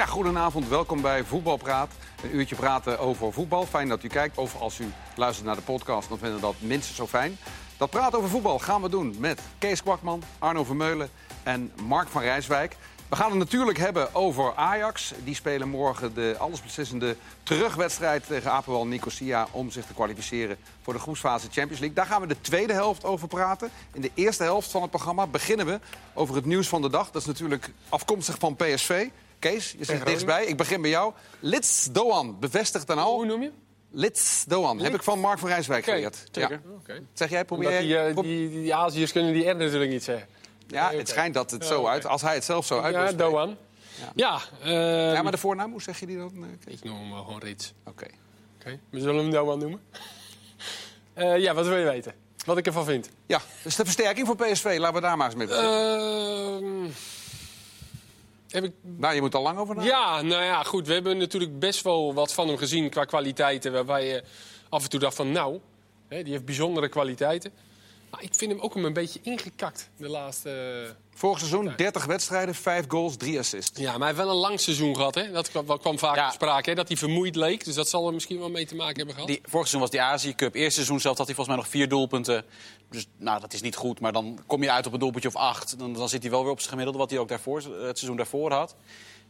Ja, goedenavond. Welkom bij Voetbalpraat. Een uurtje praten over voetbal. Fijn dat u kijkt. Of als u luistert naar de podcast, dan vinden we dat minstens zo fijn. Dat praten over voetbal gaan we doen met Kees Kwakman, Arno Vermeulen en Mark van Rijswijk. We gaan het natuurlijk hebben over Ajax. Die spelen morgen de allesbeslissende terugwedstrijd tegen Apoel Nicosia... om zich te kwalificeren voor de groepsfase Champions League. Daar gaan we de tweede helft over praten. In de eerste helft van het programma beginnen we over het nieuws van de dag. Dat is natuurlijk afkomstig van PSV. Kees, je zit dichtstbij. Ik begin bij jou. Lits Doan, bevestigd dan al. Hoe noem je? Lits Doan, heb ik van Mark van Rijswijk geleerd. zeker. Ja. Oké. Zeg jij, probeer Omdat die, pro- die, die, die Aziërs kunnen die R natuurlijk niet zeggen. Ja, het schijnt dat het Ja, zo uit, als hij het zelf zo uit Ja. Doan. Ja, eh, Ja, maar de voornaam, hoe zeg je die dan? eh, Kees? ik noem hem wel gewoon Rits. Oké. Oké, We zullen hem Doan noemen. Eh, ja, wat wil je weten? Wat ik ervan vind? Ja, dus de versterking voor PSV, laten we daar maar eens mee beginnen. Heb ik nou, je moet er lang over nadenken. Ja, nou ja, goed. We hebben natuurlijk best wel wat van hem gezien qua kwaliteiten. Waarbij je af en toe dacht van, nou, hè, die heeft bijzondere kwaliteiten. Maar ik vind hem ook een beetje ingekakt de laatste... Vorig seizoen 30 wedstrijden, 5 goals, 3 assists. Ja, maar hij heeft wel een lang seizoen gehad. Hè? Dat kwam, kwam vaak Ja. sprake, hè? dat hij vermoeid leek. Dus dat zal er misschien wel mee te maken hebben gehad. Die, vorig seizoen was die Azië Cup. Eerste seizoen zelf had hij volgens mij nog vier doelpunten. Dus nou, dat is niet goed. Maar dan kom je uit op een doelpuntje of acht. Dan, dan zit hij wel weer op zijn gemiddelde wat hij ook daarvoor, het seizoen daarvoor had.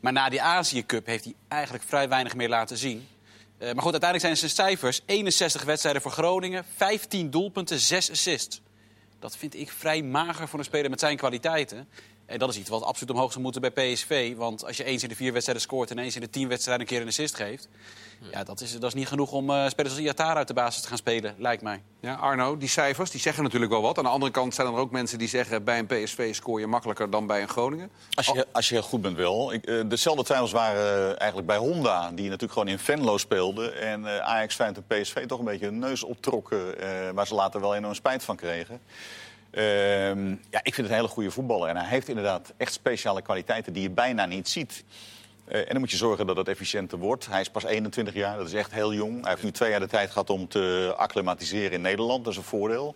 Maar na die Azië Cup heeft hij eigenlijk vrij weinig meer laten zien. Eh, maar goed, uiteindelijk zijn zijn cijfers 61 wedstrijden voor Groningen, 15 doelpunten, 6 assists. Dat vind ik vrij mager voor een speler met zijn kwaliteiten. En dat is iets wat absoluut omhoog zou moeten bij PSV. Want als je eens in de vier wedstrijden scoort en eens in de tien wedstrijden een keer een assist geeft... Ja, dat, is, dat is niet genoeg om eh, spelers als Iatara uit de basis te gaan spelen, lijkt mij. Ja, Arno, die cijfers die zeggen natuurlijk wel wat. Aan de andere kant zijn er ook mensen die zeggen... bij een PSV scoor je makkelijker dan bij een Groningen. Als je, als je heel goed bent wel. Ik, eh, dezelfde twijfels waren eh, eigenlijk bij Honda, die natuurlijk gewoon in Venlo speelde. En eh, Ajax, Feyenoord en PSV toch een beetje een neus optrokken. eh, waar ze later wel enorm spijt van kregen. Ehm, ja, ik vind het een hele goede voetballer. En hij heeft inderdaad echt speciale kwaliteiten die je bijna niet ziet. Eh, en dan moet je zorgen dat het efficiënter wordt. Hij is pas 21 jaar, dat is echt heel jong. Hij heeft nu twee jaar de tijd gehad om te acclimatiseren in Nederland. Dat is een voordeel.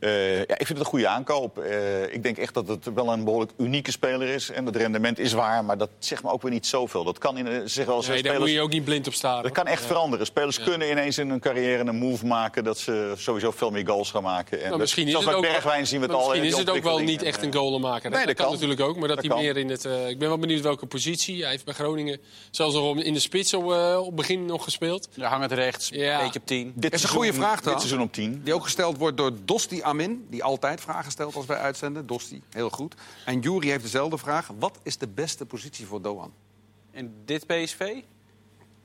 Eh, ja, ik vind het een goede aankoop. Eh, ik denk echt dat het wel een behoorlijk unieke speler is. En het rendement is waar, maar dat zegt me ook weer niet zoveel. Dat kan in, eh, zeg wel nee, daar moet je ook niet blind op staan. dat hoor. kan echt veranderen. Spelers kunnen ineens in hun carrière een move maken... dat ze sowieso veel meer goals gaan maken. En dat- misschien is zoals het bij ook, Bergwijn zien we het al. misschien is die het ook wel niet echt een goalenmaker. Nee, dat, dat kan, kan. natuurlijk ook. Maar dat, Dat hij kan. meer in het... eh, ik ben wel benieuwd welke positie. Hij heeft bij Groningen zelfs nog in de spits op, eh, op begin nog gespeeld. Ja, hangend rechts, Ja. een beetje op 10. Dit is een goede vraag, Dit trouwens. seizoen op 10. Die ook gesteld wordt door Dosti Amin. Die altijd vragen stelt als wij uitzenden. Dosti, heel goed. En Jury heeft dezelfde vraag. Wat is de beste positie voor Doan? En dit PSV?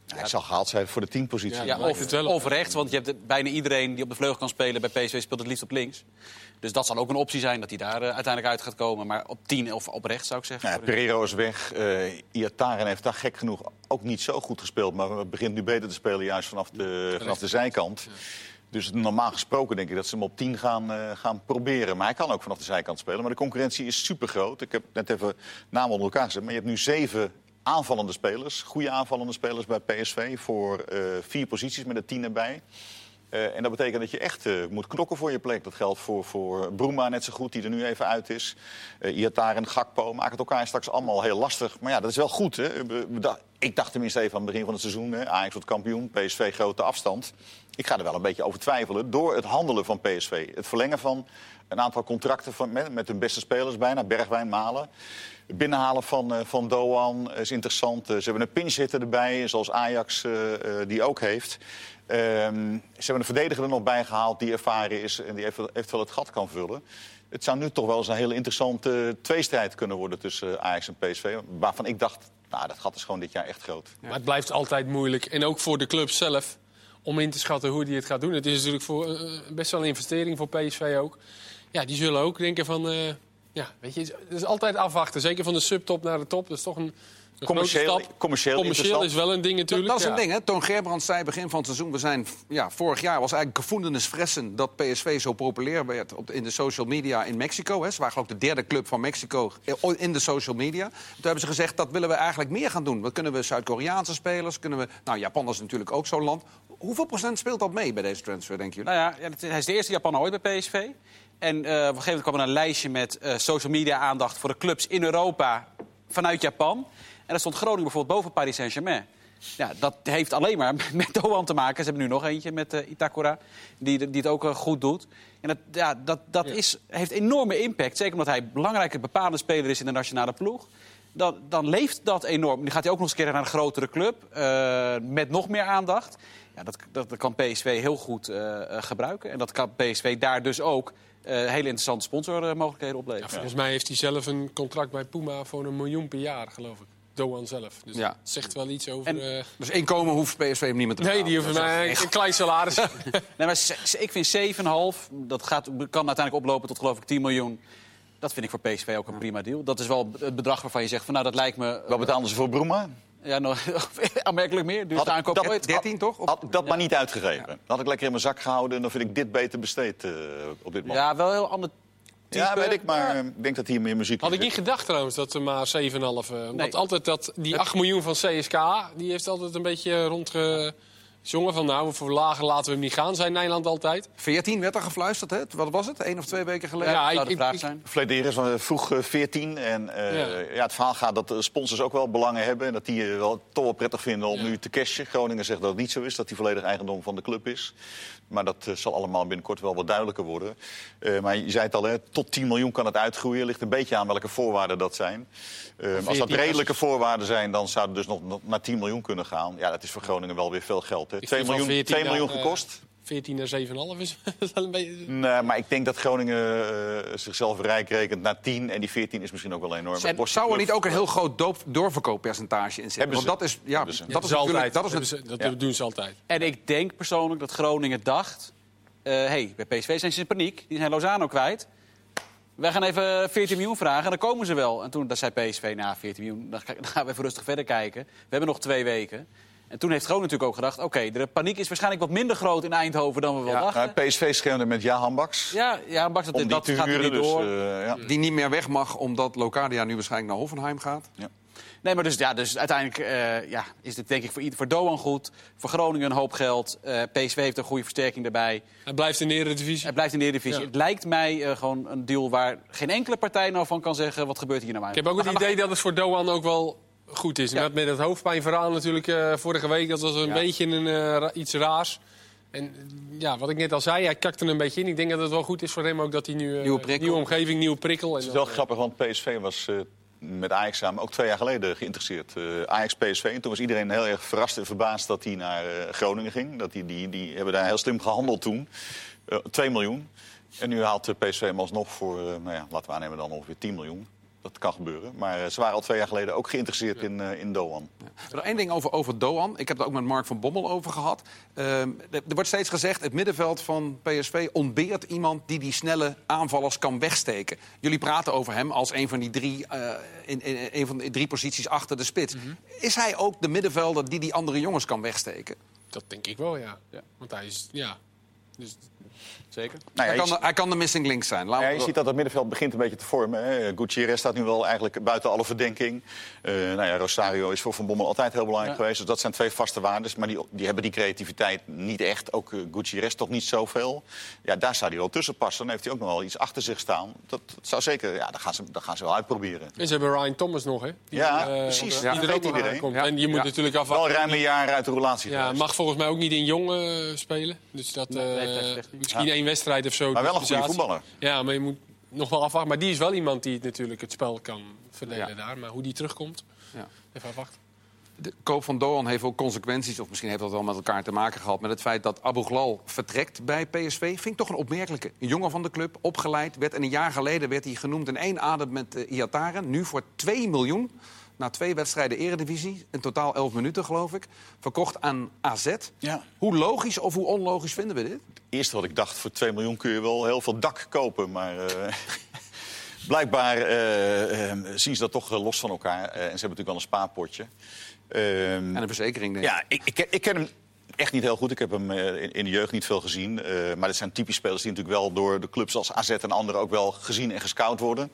Ja, hij zal gehaald zijn voor de 10-positie. Ja, of, het wel op. of rechts, want je hebt bijna iedereen die op de vleugel kan spelen bij PSV speelt het liefst op links. Dus dat zal ook een optie zijn dat hij daar eh, uiteindelijk uit gaat komen. Maar op 10 of op rechts zou ik zeggen. Ja, Pereiro is weg. eh Iataren heeft daar gek genoeg ook niet zo goed gespeeld. Maar begint nu beter te spelen juist vanaf de, vanaf de zijkant. Dus normaal gesproken denk ik dat ze hem op 10 gaan, eh, gaan proberen. Maar hij kan ook vanaf de zijkant spelen. Maar de concurrentie is super groot. Ik heb net even namen onder elkaar gezet. Maar je hebt nu zeven aanvallende spelers. Goede aanvallende spelers bij PSV. Voor eh, vier posities met een 10 erbij. Eh, en dat betekent dat je echt moet knokken voor je plek. Dat geldt voor, voor Bruma net zo goed, die er nu even uit is. Uh, Iatar en Gakpo maken het elkaar straks allemaal heel lastig. Maar ja, dat is wel goed. Hè? Ik dacht tenminste even aan het begin van het seizoen... Hè? Ajax wordt kampioen, PSV grote afstand. Ik ga er wel een beetje over twijfelen door het handelen van PSV. Het verlengen van een aantal contracten van, met, hun beste spelers bijna. Bergwijn, Malen. Het binnenhalen van, eh, van Doan is interessant. Eh, ze hebben een pinchhitter erbij, zoals Ajax eh, die ook heeft. Ehm, ze hebben een verdediger er nog bij gehaald die ervaren is en die even- eventueel het gat kan vullen. Het zou nu toch wel eens een hele interessante tweestrijd kunnen worden tussen Ajax en PSV. Waarvan ik dacht, nou, dat gat is gewoon dit jaar echt groot. Maar het blijft altijd moeilijk. En ook voor de club zelf. Om in te schatten hoe die het gaat doen. Het is natuurlijk voor, eh, best wel een investering voor PSV ook. Ja, die zullen ook denken van... eh, ja, weet je, het is altijd afwachten. Zeker van de subtop naar de top. Dat is toch een Commercieel- commercieel commercieel is wel een ding natuurlijk. dat is een ja. ding, hè? Toon Gerbrands zei begin van het seizoen... We zijn, ja, vorig jaar was eigenlijk gevoelens fressen dat PSV zo populair werd op in de social media in Mexico. Hè. Ze waren geloof ik de derde club van Mexico in de social media. Toen hebben ze gezegd, dat willen we eigenlijk meer gaan doen. Wat kunnen we Zuid-Koreaanse spelers? Kunnen we, nou, Japan is natuurlijk ook zo'n land. Hoeveel procent speelt dat mee bij deze transfer, denk je? Nou ja, ja, het- hij is de eerste Japaner ooit bij PSV. En eh, op een gegeven moment kwam er een lijstje met eh, social media aandacht voor de clubs in Europa vanuit Japan. En dan stond Groningen bijvoorbeeld boven Paris Saint-Germain. Ja, dat heeft alleen maar met Doan te maken. Ze hebben nu nog eentje met eh, Itakura, die, die het ook eh, goed doet. En dat, ja, dat, dat Is, heeft enorme impact. Zeker omdat hij een belangrijke bepalende speler is in de nationale ploeg. Dan, dan leeft dat enorm. Nu gaat hij ook nog eens een keer naar een grotere club. eh, met nog meer aandacht. Ja, dat, dat, dat kan PSV heel goed gebruiken. En dat kan PSV daar dus ook eh, hele interessante sponsormogelijkheden opleveren. volgens mij heeft hij zelf een contract bij Puma voor een miljoen per jaar, geloof ik. Doan zelf. Dus Ja. dat zegt wel iets over... En- eh, Dus inkomen hoeft PSV hem niet meer te nee, betalen. die hoeven Dat is mij echt- een klein salaris. Nee, maar ik vind 7,5, dat gaat, kan uiteindelijk oplopen tot geloof ik 10 miljoen. Dat vind ik voor PSV ook een prima deal. Dat is wel het bedrag waarvan je zegt van nou dat lijkt me Wat betaalden ze voor Broema? ja, nog, aanmerkelijk meer. Dus Had de aankoop dat- ooit. 13 toch? Of- Had ik dat maar niet uitgegeven. Dat had ik lekker in mijn zak gehouden en dan vind ik dit beter besteed eh, op dit moment. Ja, wel een heel ander type. Ja, weet ik, maar eh, ik denk dat hier meer muziek Had ik niet zit. gedacht trouwens dat er maar 7,5... eh Want Nee. altijd dat, die 8 miljoen van CSK, die heeft altijd een beetje rondgezongen van... nou, voor lager laten we hem niet gaan, zei Nederland altijd. 14 werd er gefluisterd, hè? Wat was het? Eén of twee weken geleden? Ja, zou ik- de ik- vraag ik- zijn. Flederis vroeg eh, 14 en eh, Ja. ja. het verhaal gaat dat de sponsors ook wel belangen hebben... en dat die eh, wel toch wel prettig vinden om Ja. nu te cashen. Groningen zegt dat het niet zo is, dat die volledig eigendom van de club is. Maar dat eh, zal allemaal binnenkort wel wat duidelijker worden. Eh, maar je zei het al, hè, tot 10 miljoen kan het uitgroeien. Ligt een beetje aan welke voorwaarden dat zijn. Eh, als dat 14 redelijke voorwaarden zijn, dan zou het dus nog naar 10 miljoen kunnen gaan. Ja, dat is voor Groningen wel weer veel geld. Hè. Ik 2 vind van miljoen, 14 2 miljoen gekost. 14 naar 7,5 is wel een beetje... Nee, maar ik denk dat Groningen eh, zichzelf rijk rekent naar 10. En die 14 is misschien ook wel enorm. En zou er niet ook een heel groot doop- doorverkooppercentage in zitten? Hebben Want ze. dat is, ja, dat Dat is altijd. Dat is Dat, het, dat ja. doen ze altijd. En ik denk persoonlijk dat Groningen dacht... eh hey, bij PSV zijn ze in paniek. Die zijn Lozano kwijt. Wij gaan even 14 miljoen vragen en dan komen ze wel. En toen dat zei PSV, nou 14 miljoen, dan gaan we even rustig verder kijken. We hebben nog twee weken. En toen heeft Groningen natuurlijk ook gedacht... oké, de paniek is waarschijnlijk wat minder groot in Eindhoven dan we wel Ja, dachten. Nou, PSV schermde met Jahan Baks. Ja, ja Baks, dat, dat gaat er huren. niet Dus, door. eh, ja. die niet meer weg mag omdat Locadia nu waarschijnlijk naar Hoffenheim gaat. Nee, maar dus, ja, dus uiteindelijk eh, ja, is dit denk ik voor, voor Doan goed. Voor Groningen een hoop geld. Eh, PSV heeft een goede versterking daarbij. Hij blijft in de Eredivisie. Hij blijft in de Eredivisie. Ja. Het lijkt mij eh, gewoon een deal waar geen enkele partij nou van kan zeggen... wat gebeurt hier nou Ik eigenlijk? heb ook het idee dat het voor Doan ook wel goed is. Ja. Met, met het hoofdpijnverhaal natuurlijk eh, vorige week. Dat was een Ja. beetje een, eh, iets raars. En eh, ja, wat ik net al zei, hij kakte er een beetje in. Ik denk dat het wel goed is voor hem ook dat hij nu... eh, Nieuwe prikkel. Nieuwe omgeving, nieuwe prikkel. En Het is wel grappig, want PSV was eh, met Ajax samen ook twee jaar geleden geïnteresseerd. Eh, Ajax-PSV. En toen was iedereen heel erg verrast en verbaasd dat hij naar eh, Groningen ging. Dat die, die, die hebben daar heel slim gehandeld toen. Eh 2 miljoen. En nu haalt de PSV hem alsnog voor, eh, nou ja, laten we aannemen dan ongeveer 10 miljoen. Dat kan gebeuren. Maar eh, ze waren al twee jaar geleden ook geïnteresseerd in, eh, in Doan. Nog één ding over, over Doan. Ik heb het ook met Mark van Bommel over gehad. Ehm, er wordt steeds gezegd, het middenveld van PSV ontbeert iemand die die snelle aanvallers kan wegsteken. Jullie praten over hem als een van die drie, eh, in, in, in een van de drie posities achter de spits. Is hij ook de middenvelder die die andere jongens kan wegsteken? Dat denk ik wel, ja. Ja. Want hij is... Ja. Dus, Zeker. Nou ja, hij, kan de, hij kan de missing link zijn. Ja, we- je ziet dat het middenveld begint een beetje te vormen. Hè. Gutierrez staat nu wel eigenlijk buiten alle verdenking. Eh, nou ja, Rosario is voor Van Bommel altijd heel belangrijk Ja. geweest. Dus dat zijn twee vaste waardes. Maar die, die hebben die creativiteit niet echt. Ook uh, Gutierrez toch niet zoveel. Ja, daar zou hij wel tussen passen. Dan heeft hij ook nog wel iets achter zich staan. Dat, dat zou zeker, ja, dat gaan, ze, dat gaan ze wel uitproberen. en ze hebben Ryan Thomas nog, hè? Die, Ja, eh, precies. Die er ook iedereen. Ja. En je moet Ja. natuurlijk Wel afwachten. ruim een jaar uit de relatie Ja, geweest. mag volgens mij ook niet in jong spelen. Dus dat, Nee, eh, misschien Ja. één wedstrijd of zo. Maar wel een goede voetballer. Ja, maar je moet nog wel afwachten. Maar die is wel iemand die het natuurlijk het spel kan verdelen Ja. daar. Maar hoe die terugkomt, Ja. even afwachten. De koop van Doan heeft ook consequenties, of misschien heeft dat wel met elkaar te maken gehad... met het feit dat Abu Ghlal vertrekt bij PSV. Vind ik toch een opmerkelijke. Een jongen van de club, opgeleid. Werd, en een jaar geleden werd hij genoemd in één adem met uh, Iataren. Nu voor 2 miljoen, na twee wedstrijden eredivisie. In totaal 11 minuten, geloof ik. Verkocht aan AZ. Ja. Hoe logisch of hoe onlogisch vinden we dit? Het eerste wat ik dacht, voor 2 miljoen kun je wel heel veel dak kopen. Maar eh, blijkbaar eh, eh, zien ze dat toch los van elkaar. Eh, en ze hebben natuurlijk wel een spaarpotje. Ehm, En een verzekering, denk ik. Ja, ik, ik, ken- ik ken hem echt niet heel goed. Ik heb hem eh, in, de jeugd niet veel gezien. Eh, maar dit zijn typisch spelers die natuurlijk wel door de clubs als AZ en anderen ook wel gezien en gescout worden.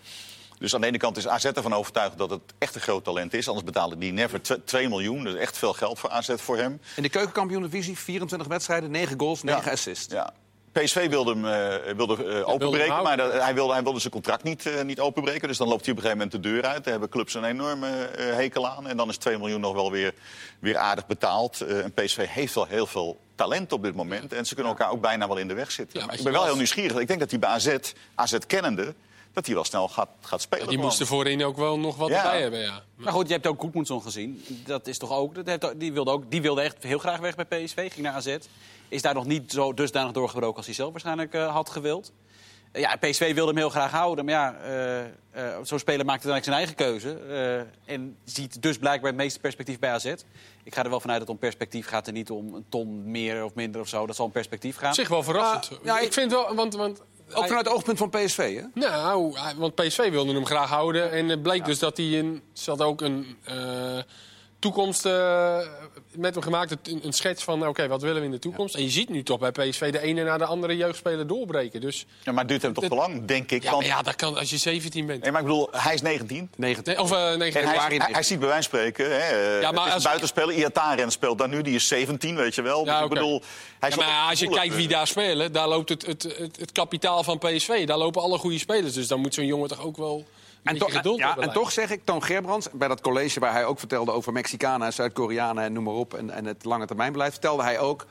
Dus aan de ene kant is AZ ervan overtuigd dat het echt een groot talent is. Anders betalen die never 2 miljoen. Dat is echt veel geld voor AZ voor hem. In de keukenkampioen-divisie, 24 wedstrijden, 9 goals, 9 assists. Ja. PSV wilde hem, eh, wilde, eh, openbreken, houden. maar dat- hij, wilde, hij wilde zijn contract niet, eh, niet openbreken. Dus dan loopt hij op een gegeven moment de deur uit. Daar hebben clubs een enorme eh, hekel aan. En dan is 2 miljoen nog wel weer, weer aardig betaald. Eh, en PSV heeft wel heel veel talent op dit moment. En ze kunnen elkaar ook bijna wel in de weg zitten. Ja, maar als ik ben wel heel nieuwsgierig. Ik denk dat hij bij AZ, AZ kennende, dat hij wel snel gaat, gaat spelen. Die moesten voorin ook wel nog wat Ja. erbij hebben, ja. Maar goed, je hebt ook Goedmoedson gezien. Dat is toch ook, dat heeft, die, wilde ook, die wilde echt heel graag weg bij PSV, ging naar AZ. Is daar nog niet zo dusdanig doorgebroken als hij zelf waarschijnlijk eh, had gewild. Ja, PSV wilde hem heel graag houden. Maar ja, eh, eh, zo'n speler maakt uiteindelijk zijn eigen keuze. eh, en ziet dus blijkbaar het meeste perspectief bij AZ. Ik ga er wel vanuit dat om perspectief gaat en niet om een ton meer of minder of zo. Dat zal om perspectief gaan. Op zich wel verrassend. Ja, ja, ik ik- vind wel, want... want Ook vanuit het oogpunt van PSV, hè? Nou, want PSV wilde hem graag houden. En het bleek dus dat hij een... Ze had ook een eh, toekomst eh, met hem gemaakt. Een, een schets van, oké, wat willen we in de toekomst? En je ziet nu toch bij PSV de ene na de andere jeugdspeler doorbreken. Dus Ja, maar het duurt hem toch te lang, denk ik. ja, want, ja, dat kan als je 17 bent. nee, maar ik bedoel, hij is 19. 19. Nee, of eh 19 En hij, hij, hij ziet bij wijze van spreken, hè, eh, Ja, maar het is als- buitenspeler. Iataren speelt daar nu, die is 17, weet je wel. Ja, Dus ik bedoel, hij is Ja, maar als je kijkt wie daar spelen, daar loopt het, het, het, het kapitaal van PSV. Daar lopen alle goede spelers. Dus dan moet zo'n jongen toch ook wel En, ja, en toch zeg ik, Toon Gerbrands, bij dat college waar hij ook vertelde over Mexicanen en Zuid-Koreanen en noem maar op, en, en het lange termijnbeleid, vertelde hij ook.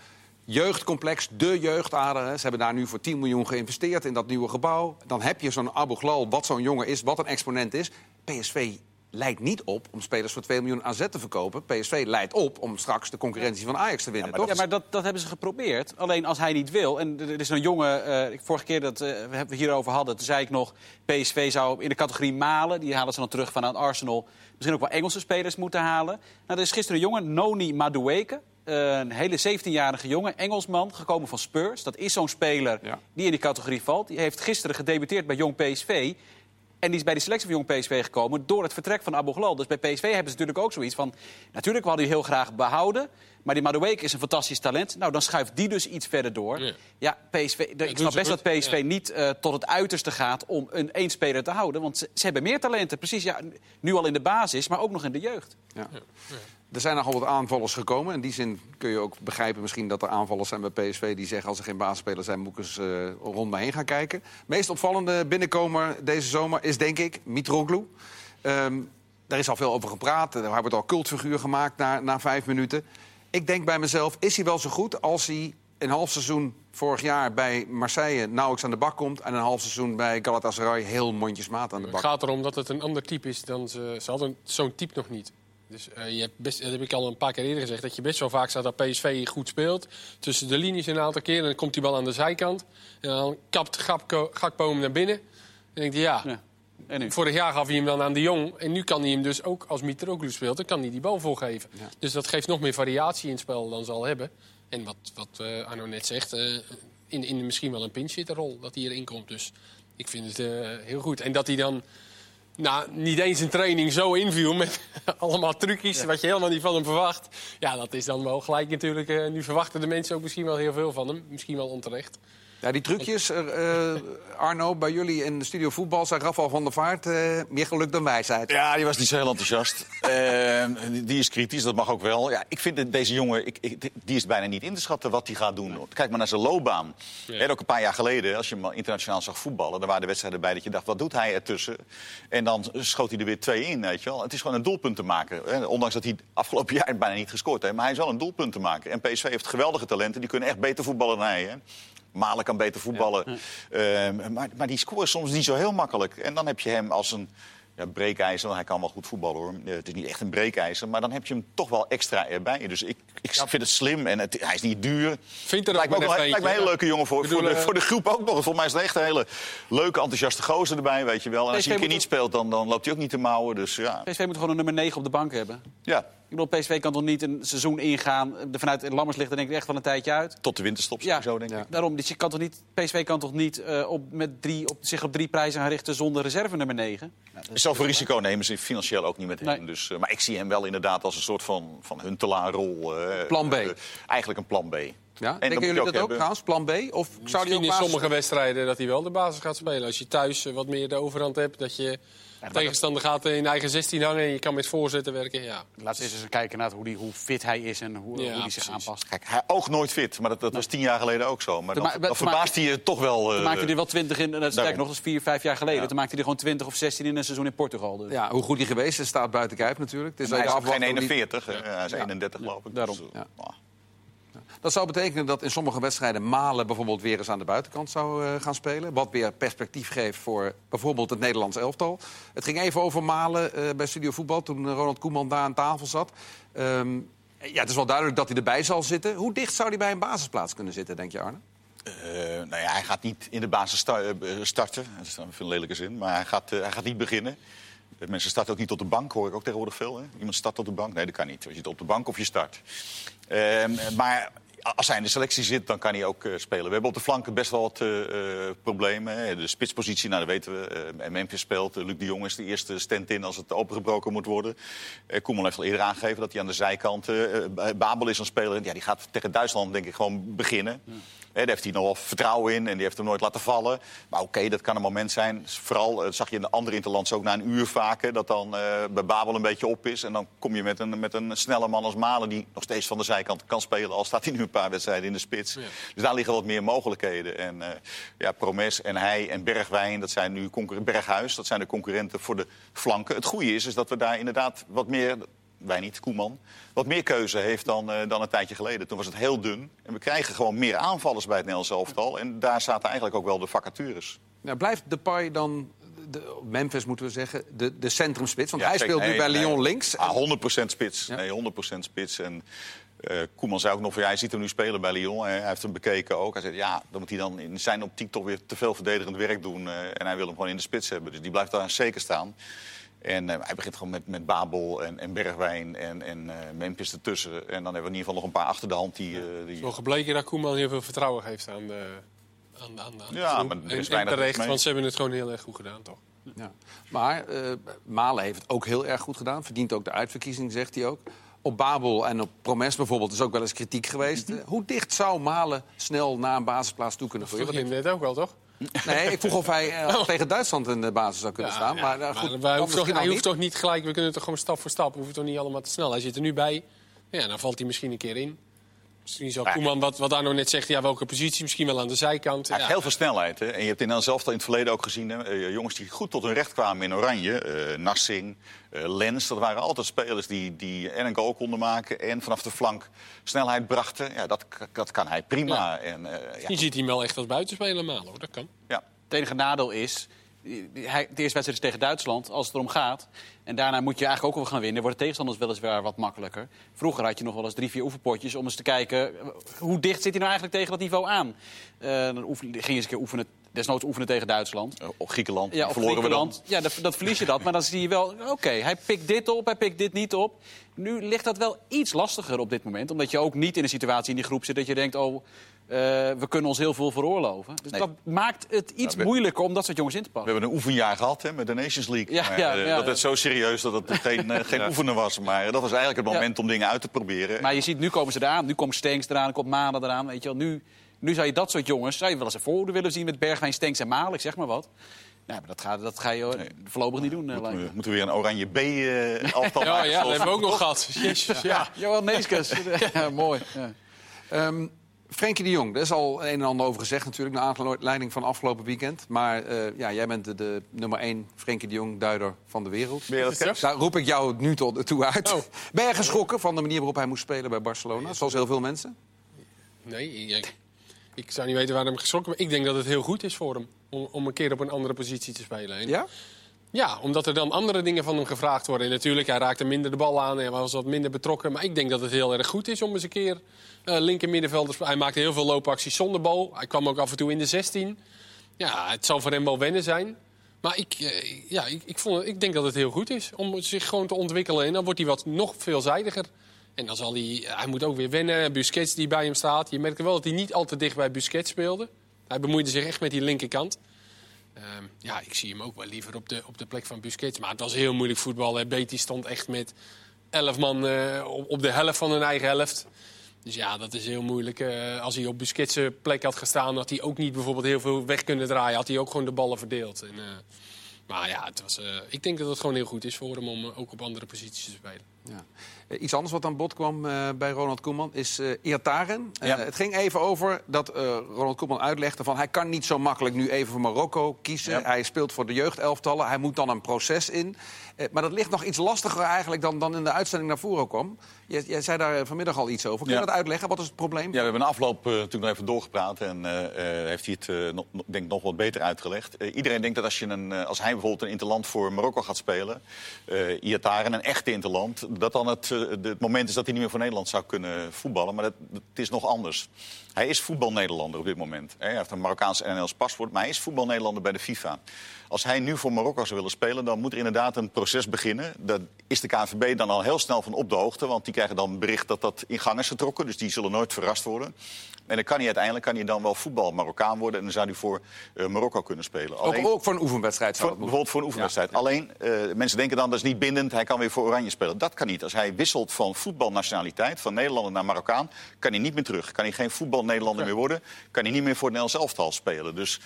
Jeugdcomplex, de jeugdader. hè. Ze hebben daar nu voor 10 miljoen geïnvesteerd in dat nieuwe gebouw. Dan heb je zo'n Abu Ghlal, wat zo'n jongen is, wat een exponent is. PSV leidt niet op om spelers voor 2 miljoen AZ te verkopen. PSV leidt op om straks de concurrentie van Ajax te winnen, toch? Ja, maar dat, dat hebben ze geprobeerd. Alleen als hij niet wil. En er is een jongen. eh, vorige keer dat eh, we het hierover hadden. Toen zei ik nog. PSV zou in de categorie Malen. Die halen ze dan terug vanuit Arsenal. Misschien ook wel Engelse spelers moeten halen. Nou, er is gisteren een jongen. Noni Madueke. eh, een hele 17-jarige jongen. Engelsman. Gekomen van Spurs. Dat is zo'n speler Ja. die in die categorie valt. Die heeft gisteren gedebuteerd bij Jong PSV. En die is bij de selectie van Jong PSV gekomen door het vertrek van Abu Ghlal. Dus bij PSV hebben ze natuurlijk ook zoiets van... Natuurlijk, we hadden die heel graag behouden. Maar die Madueke is een fantastisch talent. Nou, dan schuift die dus iets verder door. Ja. Ja, PSV, de- ik snap best goed. dat PSV Ja. niet eh, tot het uiterste gaat om een één speler te houden. Want ze, ze hebben meer talenten. Precies, ja, nu al in de basis, maar ook nog in de jeugd. Er zijn nogal wat aanvallers gekomen. In die zin kun je ook begrijpen misschien dat er aanvallers zijn bij PSV... die zeggen als er geen basisspeler zijn, moet ik eens eh, rond me heen gaan kijken. Meest opvallende binnenkomer deze zomer is denk ik Mitroglou. Ehm daar is al veel over gepraat. Er wordt al cultfiguur gemaakt na, na vijf minuten. Ik denk bij mezelf, is hij wel zo goed als hij een half seizoen vorig jaar bij Marseille nauwelijks aan de bak komt... en een half seizoen bij Galatasaray heel mondjesmaat aan de Het bak? gaat erom dat het een ander type is dan ze... Ze hadden zo'n type nog niet. Dus eh, je hebt best, dat heb ik al een paar keer eerder gezegd... dat je best wel vaak staat dat PSV goed speelt. Tussen de linies een aantal keer. En dan komt hij wel aan de zijkant. En dan kapt Gakpo, Gakpo hem naar binnen. En dan denk je, ja... Ja. En nu? Vorig jaar gaf hij hem dan aan de Jong. En nu kan hij hem dus ook, als Mitroglou speelt... dan kan hij die bal voorgeven. Dus dat geeft nog meer variatie in het spel dan ze al hebben. En wat, wat eh, Arno net zegt... eh, in, in misschien wel een pinch-hitterrol dat hij erin komt. Dus ik vind het heel goed. En dat hij dan... Nou, niet eens een training zo inviel met allemaal trucjes... wat je helemaal niet van hem verwacht. Ja, dat is dan wel gelijk natuurlijk... eh, nu verwachten de mensen ook misschien wel heel veel van hem. Misschien wel onterecht. Ja, die trucjes, eh, eh, Arno, bij jullie in de studio voetbal... zei Rafael van der Vaart eh, meer geluk dan wijsheid. Ja, die was niet zo heel enthousiast. Die- is kritisch, dat mag ook wel. Ja, ik vind dat deze jongen, ik, ik- die is bijna niet in te schatten wat hij gaat doen. Kijk maar naar zijn loopbaan. En ook een paar jaar geleden, als je hem al internationaal zag voetballen... dan waren de wedstrijden bij dat je dacht, wat doet hij ertussen? En dan schoot hij er weer twee in, weet je wel. Het is gewoon een doelpunt te maken. Hè. Ondanks dat hij afgelopen jaar bijna niet gescoord heeft. Maar hij is wel een doelpunt te maken. En PSV heeft geweldige talenten, die kunnen echt beter voetballen dan hij. Hè. Malen kan beter voetballen. Ehm, maar, maar die scoren soms niet zo heel makkelijk. En dan heb je hem als een ja, breekijzer. want Hij kan wel goed voetballen hoor. Eh, Het is niet echt een breekijzer. Maar dan heb je hem toch wel extra erbij. Dus ik, ik vind het slim. En het, hij is niet duur. Vindt er ook Lijkt me, ook lijkt me een hele leuke jongen voor, voor, de, eh, voor de groep ook nog. Volgens mij is het echt een hele leuke, enthousiaste gozer erbij. Weet je wel. En als hij een keer niet speelt, dan, dan loopt hij ook niet te mouwen. Dus ja. PSV moet gewoon een nummer 9 op de bank hebben. ja, Ik bedoel, PSV kan toch niet een seizoen ingaan. Vanuit Lammers ligt er denk ik echt wel een tijdje uit. tot de winterstop Ja, zo denk ik. daarom. Dus je kan toch niet, PSV kan toch niet eh, op, met drie, op, zich op drie prijzen gaan richten zonder reserve nummer 9? Nou, dat is- Zoveel risico nemen ze financieel ook niet met hem. Nee. Dus, eh, maar ik zie hem wel inderdaad als een soort van, van huntelaarrol. eh, Plan B. eh, eigenlijk een plan B. Ja? dat Denken jullie dat ook hebben. trouwens? Plan B? Of zou die Misschien ook in sommige wedstrijden dat hij wel de basis gaat spelen. Als je thuis eh, wat meer de overhand hebt, dat je tegenstander gaat in eigen 16 hangen en je kan met voorzetten werken. Ja, Laten we eens eens kijken naar hoe, die, hoe fit hij is en hoe, Ja, hoe hij zich aanpast. Kijk, hij oogt nooit fit, maar dat, dat was tien jaar geleden ook zo. Maar dan, verbaast hij je toch wel. Toen eh, maakte hij er wel 20 in, en dat daarom. nog, is vier, vijf jaar geleden. Ja. Toen maakte hij er gewoon 20 of 16 in een seizoen in Portugal. Dus. Ja, hoe goed hij geweest is, staat buiten kijf natuurlijk. Het is hij is geen afwachten hoe die- 41, hè. hij is 31 geloof ik. daarom. Dus, eh, Ja. nou, Dat zou betekenen dat in sommige wedstrijden Malen bijvoorbeeld weer eens aan de buitenkant zou eh, gaan spelen. Wat weer perspectief geeft voor bijvoorbeeld het Nederlands elftal. Het ging even over Malen eh, bij Studio Voetbal toen Ronald Koeman daar aan tafel zat. Ehm, ja, het is wel duidelijk dat hij erbij zal zitten. Hoe dicht zou hij bij een basisplaats kunnen zitten, denk je Arne? Eh, nou ja, hij gaat niet in de basis sta- starten. Dat is dan een veel lelijke zin. Maar hij gaat, hij gaat niet beginnen. Mensen starten ook niet op de bank, hoor ik ook tegenwoordig veel. Hè? Iemand start op de bank? Nee, dat kan niet. Je zit op de bank of je start. Ehm, maar als hij in de selectie zit, dan kan hij ook eh, spelen. We hebben op de flanken best wel wat eh, eh, problemen. Hè. De spitspositie, nou, dat weten we. Eh, Memphis speelt. Luc de Jong is de eerste stand-in als het opengebroken moet worden. Koeman heeft al eerder aangegeven dat hij aan de zijkant... Babel is een speler. Ja, die gaat tegen Duitsland denk ik gewoon beginnen. Daar heeft hij nog wel vertrouwen in en die heeft hem nooit laten vallen. Maar oké, dat kan een moment zijn. Vooral eh, dat zag je in de andere interlands ook na een uur vaker... dat dan eh, bij Babel een beetje op is. En dan kom je met een, met een snelle man als Malen... die nog steeds van de zijkant kan spelen... al staat hij nu een paar wedstrijden in de spits. Dus daar liggen wat meer mogelijkheden. En eh, ja, Promes en hij en Bergwijn, dat zijn nu. Berghuis, dat zijn de concurrenten voor de flanken. Het goede is, is dat we daar inderdaad wat meer wij niet, Koeman, wat meer keuze heeft dan, eh, dan een tijdje geleden. Toen was het heel dun. En we krijgen gewoon meer aanvallers bij het Nederlands elftal. En daar zaten eigenlijk ook wel de vacatures. Nou, blijft Depay dan, de, Memphis moeten we zeggen, de, de centrumspits? Want hij zeker. speelt nu Nee, bij nee. Lyon links. Ah, 100% spits. Ja. Nee, 100% spits. En eh, Koeman zei ook nog van, ja, hij ziet hem nu spelen bij Lyon. Hij heeft hem bekeken ook. Hij zei, ja, dan moet hij dan in zijn optiek toch weer te veel verdedigend werk doen. eh, en hij wil hem gewoon in de spits hebben. Dus die blijft daar zeker staan. En eh, hij begint gewoon met, met Babel en, en Bergwijn en, en eh, Memphis ertussen. En dan hebben we in ieder geval nog een paar achter de hand die... eh, die... Het is wel gebleken dat Koeman heel veel vertrouwen geeft aan de, aan, aan, aan de Ja, maar er is en, en weinig terecht, want ze hebben het gewoon heel erg goed gedaan, toch? Ja. Maar eh, Malen heeft het ook heel erg goed gedaan. Verdient ook de uitverkiezing, zegt hij ook. Op Babel en op Promes bijvoorbeeld is ook wel eens kritiek geweest. Mhm. Hoe dicht zou Malen snel naar een basisplaats toe kunnen groeien? Vroeg Wat je net ook wel, toch? Nee, ik vroeg of hij eh, tegen Duitsland in de basis zou kunnen staan. maar, eh, goed, wij dat hoeft toch, hij hoeft niet. toch niet gelijk, we kunnen toch gewoon stap voor stap, we hoeven toch niet allemaal te snel. Hij zit er nu bij, ja, dan valt hij misschien een keer in. Misschien zal Koeman, wat, wat Arno net zegt, ja, welke positie, misschien wel aan de zijkant. Hij Ja. heeft heel veel snelheid. Hè? En je hebt in zelf in het verleden ook gezien... Hè? eh, jongens die goed tot hun recht kwamen in Oranje. eh Narsing, eh, Lens. Dat waren altijd spelers die, die en een goal konden maken... en vanaf de flank snelheid brachten. Ja, dat, dat kan hij prima. Ja. En, eh, ja, Je ziet hem wel echt als buitenspeler malen, hoor. dat kan. ja. Het enige nadeel is, hij, de eerste wedstrijd is tegen Duitsland, als het erom gaat. En daarna moet je eigenlijk ook wel gaan winnen. Worden tegenstanders weliswaar wat makkelijker. Vroeger had je nog wel eens drie, vier oefenpotjes om eens te kijken... eh, hoe dicht zit hij nou eigenlijk tegen dat niveau aan? Eh, dan oefen, ging je eens een keer oefenen, desnoods oefenen tegen Duitsland. Of Griekenland, Ja, of verloren Griekenland. Ja, dat, dat verlies je dat. Maar dan zie je wel, oké, hij pikt dit op, hij pikt dit niet op. Nu ligt dat wel iets lastiger op dit moment. Omdat je ook niet in een situatie in die groep zit dat je denkt... oh, eh, we kunnen ons heel veel veroorloven. Dus Nee. dat maakt het iets Ja, we- moeilijker om dat soort jongens in te We pakken. hebben een oefenjaar gehad hè, met de Nations League. Ja, maar, ja, eh, ja, dat werd zo serieus dat het geen, eh, geen oefenen was. Maar dat was eigenlijk het moment om dingen uit te proberen. Maar je ziet, nu komen ze eraan. Nu komt Stenks eraan, komt Malen eraan. Weet je wel. Nu, nu zou je dat soort jongens zou je wel eens een voorhoede willen zien... met Bergwijn, Stenks en Malen, ik zeg maar wat. Nou, maar dat ga, dat ga je voorlopig niet doen. moeten, we, moeten we weer een oranje B-aftal Ja, ja, dat hebben we ook nog gehad. Jezus, ja. Johan Neeskens. ja, mooi. Ja. Frenkie de Jong, daar is al een en ander over gezegd natuurlijk... naar aanleiding van afgelopen weekend. Maar eh, ja, jij bent de, de nummer één Frenkie de Jong-duider van de wereld. Ben? Daar roep ik jou nu tot, toe uit. Oh. Ben je geschrokken van de manier waarop hij moest spelen bij Barcelona? Zoals heel veel mensen? Nee, ik, ik zou niet weten waar hem geschrokken maar Ik denk dat het heel goed is voor hem om, om een keer op een andere positie te spelen. En Ja? Ja, omdat er dan andere dingen van hem gevraagd worden. En natuurlijk, hij raakte minder de bal aan en was wat minder betrokken. Maar ik denk dat het heel erg goed is om eens een keer eh linker middenveld te spelen. Hij maakte heel veel loopacties zonder bal. Hij kwam ook af en toe in de 16. Ja, het zal voor hem wel wennen zijn. Maar ik, eh, ja, ik, ik, vond, ik denk dat het heel goed is om zich gewoon te ontwikkelen. En dan wordt hij wat nog veelzijdiger. En dan zal hij, hij moet ook weer wennen. Busquets die bij hem staat. Je merkte wel dat hij niet al te dicht bij Busquets speelde. Hij bemoeide zich echt met die linkerkant. Ehm, ja, ik zie hem ook wel liever op de, op de plek van Busquets. Maar het was heel moeilijk voetbal. Hè. Stond echt met elf man eh, op, de helft van hun eigen helft. Dus ja, dat is heel moeilijk. Eh, als hij op Busquets' plek had gestaan, had hij ook niet bijvoorbeeld heel veel weg kunnen draaien. Had hij ook gewoon de ballen verdeeld. En, eh, maar ja, het was, eh, ik denk dat het gewoon heel goed is voor hem om eh, ook op andere posities te spelen. Ja. Eh, Iets anders wat aan bod kwam eh, bij Ronald Koeman is eh Iataren. Het ging even over dat Ronald Koeman uitlegde van hij kan niet zo makkelijk nu even voor Marokko kiezen. Ja. Hij speelt voor de jeugdelftallen, hij moet dan een proces in. Maar dat ligt nog iets lastiger eigenlijk dan, dan in de uitzending naar voren kwam. Jij, jij zei daar vanmiddag al iets over. Kun je dat uitleggen? Wat is het probleem? Ja, we hebben een afloop natuurlijk nog even doorgepraat en heeft hij het nog- denk ik nog wat beter uitgelegd. Iedereen denkt dat als, je een, als hij bijvoorbeeld een interland voor Marokko gaat spelen, Iataren, een echte interland, dat dan het, eh, het moment is dat hij niet meer voor Nederland zou kunnen voetballen. Maar dat, is nog anders. Hij is voetbal-Nederlander op dit moment. Hij heeft een Marokkaans en NL's paspoort, maar hij is voetbal-Nederlander bij de FIFA. Als hij nu voor Marokko zou willen spelen, dan moet er inderdaad een proces beginnen. Daar is de KNVB dan al heel snel van op de hoogte, want die krijgen dan bericht dat dat in gang is getrokken. Dus die zullen nooit verrast worden. En dan kan hij uiteindelijk kan hij dan wel voetbal Marokkaan worden en dan zou hij voor eh, Marokko kunnen spelen. Ook, Alleen- ook voor een oefenwedstrijd zou voor, bijvoorbeeld voor een oefenwedstrijd. Alleen, eh, mensen denken dan dat is niet bindend, hij kan weer voor Oranje spelen. Dat kan niet. Als hij wisselt van voetbalnationaliteit, van Nederlander naar Marokkaan, kan hij niet meer terug. Kan hij geen voetbal-Nederlander meer worden, kan hij niet meer voor het Nederlands elftal spelen. Dus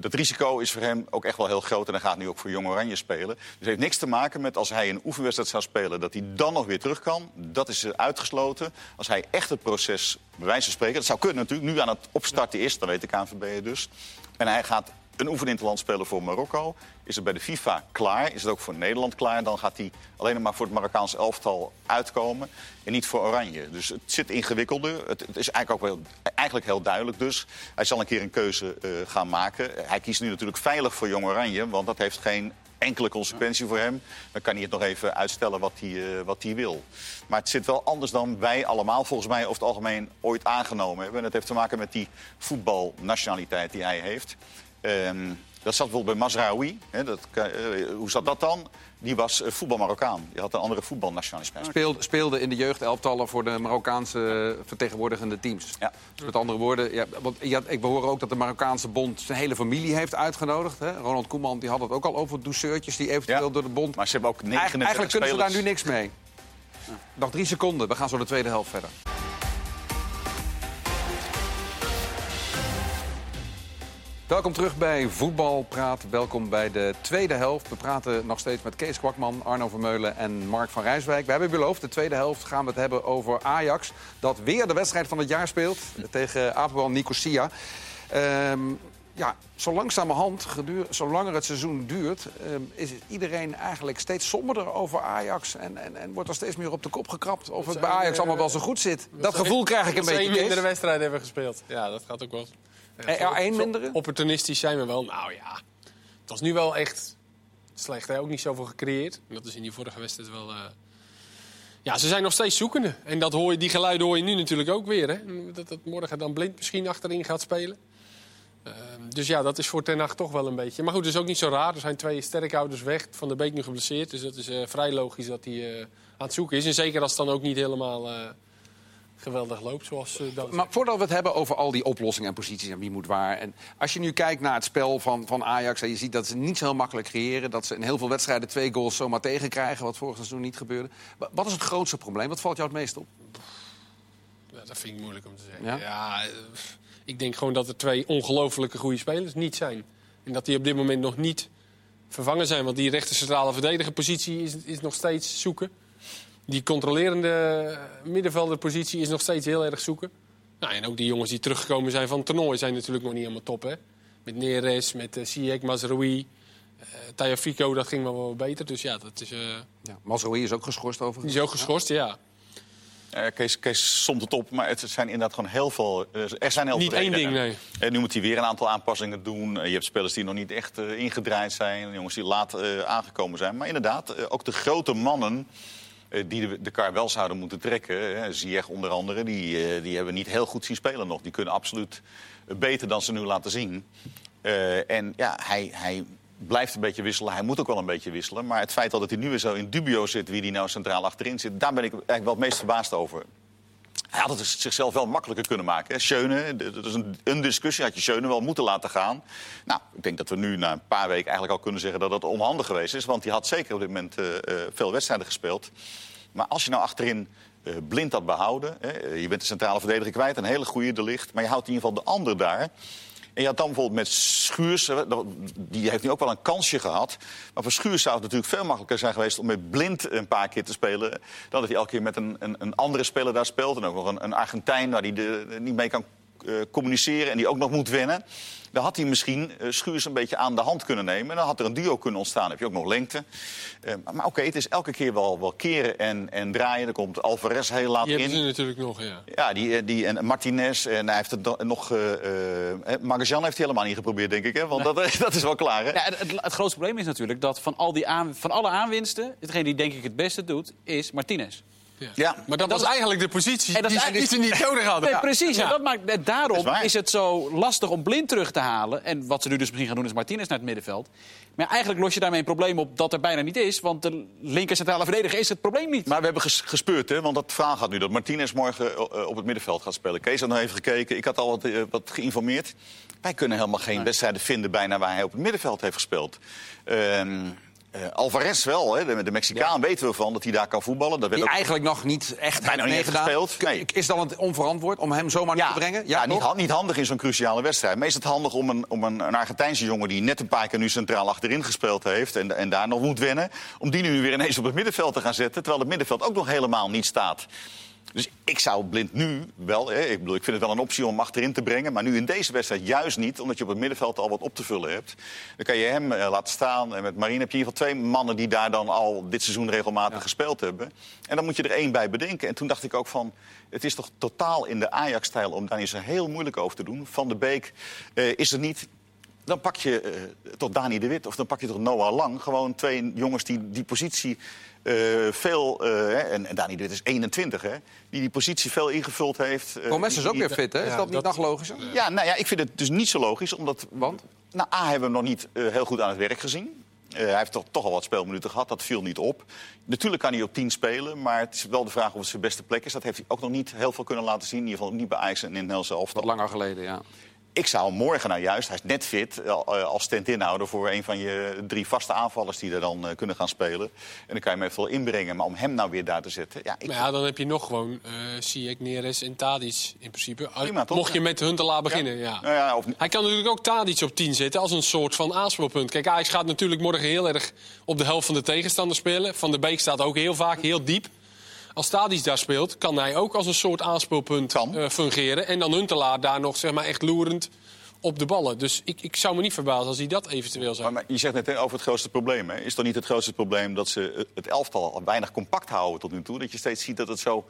dat risico is voor hem ook echt wel heel groot. En hij gaat nu ook voor Jong Oranje spelen. Dus het heeft niks te maken met als hij een oefenwedstrijd zou spelen, dat hij dan nog weer terug kan. Dat is eh, uitgesloten. Als hij echt het proces, bij wijze van spreken, dat zou kunnen natuurlijk, nu aan het opstarten is, dan weet de KNVB dus. En hij gaat een oefeninterland spelen voor Marokko. Is het bij de FIFA klaar? Is het ook voor Nederland klaar? Dan gaat hij alleen maar voor het Marokkaanse elftal uitkomen. En niet voor Oranje. Dus het zit ingewikkelder. Het, het is eigenlijk ook wel, eigenlijk heel duidelijk dus. Hij zal een keer een keuze eh, gaan maken. Hij kiest nu natuurlijk veilig voor Jong Oranje. Want dat heeft geen enkele consequentie voor hem. Dan kan hij het nog even uitstellen wat hij, eh, wat hij wil. Maar het zit wel anders dan wij allemaal volgens mij over het algemeen ooit aangenomen hebben. En dat heeft te maken met die voetbalnationaliteit die hij heeft. Ehm, dat zat bijvoorbeeld bij Mazraoui. Hè, dat, eh, hoe zat dat dan? Die was eh, voetbal-Marokkaan. Die had een andere voetbalnationaliteit. Speelde, speelde in de jeugdelftallen voor de Marokkaanse vertegenwoordigende teams. Ja. Dus met andere woorden, ja, want ja, ik behoor ook dat de Marokkaanse bond zijn hele familie heeft uitgenodigd. Hè? Ronald Koeman die had het ook al over douceurtjes die eventueel Ja. door de bond. Maar ze hebben ook Eigen- 39 eigenlijk kunnen ze daar nu niks mee. Nog drie seconden, we gaan zo de tweede helft verder. Welkom terug bij Voetbalpraat. Welkom bij de tweede helft. We praten nog steeds met Kees Kwakman, Arno Vermeulen en Mark van Rijswijk. We hebben beloofd, de tweede helft gaan we het hebben over Ajax. Dat weer de wedstrijd van het jaar speelt tegen Apoel Nicosia. Ehm, ja, zo langzamerhand, geduur, zolang het seizoen duurt... ehm, is iedereen eigenlijk steeds somberder over Ajax. En, en, en wordt er steeds meer op de kop gekrapt of het bij Ajax eh, allemaal wel zo goed zit. Dat gevoel krijg ik een dat beetje, Kees. wedstrijd hebben gespeeld. Ja, dat gaat ook wel. Eh, ja, één Zo mindere? Opportunistisch zijn we wel. Nou ja, het was nu wel echt slecht. Hè? Ook niet zoveel gecreëerd. Dat is in die vorige wedstrijd wel... eh, Ja, ze zijn nog steeds zoekende. En dat hoor je, die geluiden hoor je nu natuurlijk ook weer. Hè? Dat, dat morgen dan blind misschien achterin gaat spelen. Ehm, dus ja, dat is voor Ten Hag toch wel een beetje. Maar goed, het is ook niet zo raar. Er zijn twee sterkhouders weg. Van de Beek nu geblesseerd. Dus dat is eh, vrij logisch dat hij eh, aan het zoeken is. En zeker als het dan ook niet helemaal eh, geweldig loopt. Zoals eh dat. Maar voordat we het hebben over al die oplossingen en posities en wie moet waar. En als je nu kijkt naar het spel van, van Ajax en je ziet dat ze niet zo heel makkelijk creëren. Dat ze in heel veel wedstrijden twee goals zomaar tegenkrijgen, wat vorig seizoen niet gebeurde. Wa- Wat is het grootste probleem? Wat valt jou het meest op? Ja, dat vind ik moeilijk om te zeggen. Ja? Ja, eh, ik denk gewoon dat er twee ongelofelijke goede spelers niet zijn. En dat die op dit moment nog niet vervangen zijn. Want die rechter centrale verdedigerpositie is, is nog steeds zoeken. Die controlerende middenvelderpositie is nog steeds heel erg zoeken. Nou, en ook die jongens die teruggekomen zijn van het toernooi zijn natuurlijk nog niet helemaal top. Hè? Met Neres, met uh, Ziyech, Mazraoui, uh, dat ging wel wel beter. Dus ja, dat is, uh, Ja, Mazraoui is ook geschorst die overigens. is ook geschorst, ja. Eh, Kees, Kees somt het op, maar het zijn inderdaad gewoon heel veel. eh, er zijn heel Niet veel één ding, nee. En nu moet hij weer een aantal aanpassingen doen. Eh, je hebt spelers die nog niet echt eh, ingedraaid zijn. Jongens die laat eh, aangekomen zijn. Maar inderdaad, eh, ook de grote mannen eh, die de, de kar wel zouden moeten trekken. Ziyech onder andere, die, eh, die hebben niet heel goed zien spelen nog. Die kunnen absoluut eh, beter dan ze nu laten zien. Eh, en ja, hij, hij blijft een beetje wisselen. Hij moet ook wel een beetje wisselen. Maar het feit dat hij nu weer zo in dubio zit... wie die nou centraal achterin zit... daar ben ik eigenlijk wel het meest verbaasd over. Hij had het dus zichzelf wel makkelijker kunnen maken. Schöne, dat is een, een discussie. Had je Schöne wel moeten laten gaan. Nou, ik denk dat we nu na een paar weken eigenlijk al kunnen zeggen dat dat onhandig geweest is. Want die had zeker op dit moment eh, eh, veel wedstrijden gespeeld. Maar als je nou achterin eh, Blind had behouden. Hè. Je bent de centrale verdediger kwijt, een hele goede de licht. Maar je houdt in ieder geval de ander daar. En je had dan bijvoorbeeld met Schuurs, die heeft nu ook wel een kansje gehad. Maar voor Schuurs zou het natuurlijk veel makkelijker zijn geweest om met Blind een paar keer te spelen. Dan dat hij elke keer met een, een, een andere speler daar speelt. En ook nog een, een Argentijn waar hij de, niet mee kan communiceren en die ook nog moet wennen. Dan had hij misschien eh, Schuurs een beetje aan de hand kunnen nemen. En dan had er een duo kunnen ontstaan. Dan heb je ook nog lengte. Eh, maar oké, het is elke keer wel, wel keren en, en draaien. Dan komt Alvarez heel laat Die in. hebben ze natuurlijk nog, ja. Ja, die, eh, die, en Martinez. En hij heeft het nog. eh eh Magajan heeft hij helemaal niet geprobeerd, denk ik. Hè? Want dat, dat is wel klaar, hè? Ja, het, het, het grootste probleem is natuurlijk dat van, al die aan, van alle aanwinsten... degene die denk ik het beste doet, is Martinez. Ja. Ja. Maar dat was eigenlijk de positie En dat die, is ze- die ze niet nodig hadden. Nee, precies. Ja. Dat maakt, daarom Dat is het zo lastig om blind terug te halen. En wat ze nu dus misschien gaan doen is Martinez naar het middenveld. Maar eigenlijk los je daarmee een probleem op dat er bijna niet is. Want de linker centrale verdediger is het probleem niet. Maar we hebben ges- gespeurd, hè? want dat verhaal gaat nu dat Martinez morgen eh, op het middenveld gaat spelen. Kees had nog even gekeken, ik had al wat, eh, wat geïnformeerd. Wij kunnen helemaal geen wedstrijden vinden bijna waar hij op het middenveld heeft gespeeld. Ehm, eh, Alvarez wel, hè? De, de Mexicaan weten we van dat hij daar kan voetballen. Dat werd Die ook eigenlijk nog niet echt Bijna heeft niet gespeeld, nee. Is dan het onverantwoord om hem zomaar niet te brengen? Ja, niet, niet handig in zo'n cruciale wedstrijd. Meest het handig om, een, om een, een Argentijnse jongen... die net een paar keer nu centraal achterin gespeeld heeft... en, en daar nog moet wennen... om die nu weer ineens op het middenveld te gaan zetten... terwijl het middenveld ook nog helemaal niet staat. Dus ik zou Blind nu wel... Hè, ik, bedoel, ik vind het wel een optie om achterin te brengen... maar nu in deze wedstrijd juist niet... omdat je op het middenveld al wat op te vullen hebt. Dan kan je hem eh, laten staan. En met Marine heb je in ieder geval twee mannen... die daar dan al dit seizoen regelmatig gespeeld hebben. En dan moet je er één bij bedenken. En toen dacht ik ook van... het is toch totaal in de Ajax-stijl... om daar zo heel moeilijk over te doen. Van de Beek eh, is er niet... Dan pak je eh, toch Dani de Wit of dan pak je toch Noah Lang. Gewoon twee jongens die die positie eh, veel... eh, hè, en, en Dani de Wit is 21, hè. Die die positie veel ingevuld heeft. eh, Promes is die- ook weer fit, hè? Is dat niet dat- nog logischer? Ja, nou ja, ik vind het dus niet zo logisch. Omdat, Want? Nou, A, hebben we hem nog niet heel goed aan het werk gezien. Eh, hij heeft toch, toch al wat speelminuten gehad, dat viel niet op. Natuurlijk kan hij op 10 spelen, maar het is wel de vraag of het zijn beste plek is. Dat heeft hij ook nog niet heel veel kunnen laten zien. In ieder geval niet bij Ajax en in elftal. Wat langer geleden, ja. Ik zou hem morgen nou juist, hij is net fit, eh, als stand-inhouder voor een van je drie vaste aanvallers die er dan eh, kunnen gaan spelen. En dan kan je hem even wel inbrengen, maar om hem nou weer daar te zetten. Ja, ik, Maar ja, dan heb je nog gewoon uh, Ziyech, Neres en Tadic in principe. Prima, toch? Mocht je met Huntelaar beginnen, ja. Nou ja, of, Hij kan natuurlijk ook Tadic op 10 zetten als een soort van aanspeelpunt. Kijk, Ajax gaat natuurlijk morgen heel erg op de helft van de tegenstander spelen. Van der Beek staat ook heel vaak heel diep. Als Tadic daar speelt, kan hij ook als een soort aanspeelpunt eh, fungeren. En dan Huntelaar daar nog zeg maar, echt loerend op de ballen. Dus ik, ik zou me niet verbazen als hij dat eventueel zou Maar, maar je zegt net hè, over het grootste probleem. Hè. Is dan niet het grootste probleem dat ze eh, het elftal weinig compact houden tot nu toe? Dat je steeds ziet dat het zo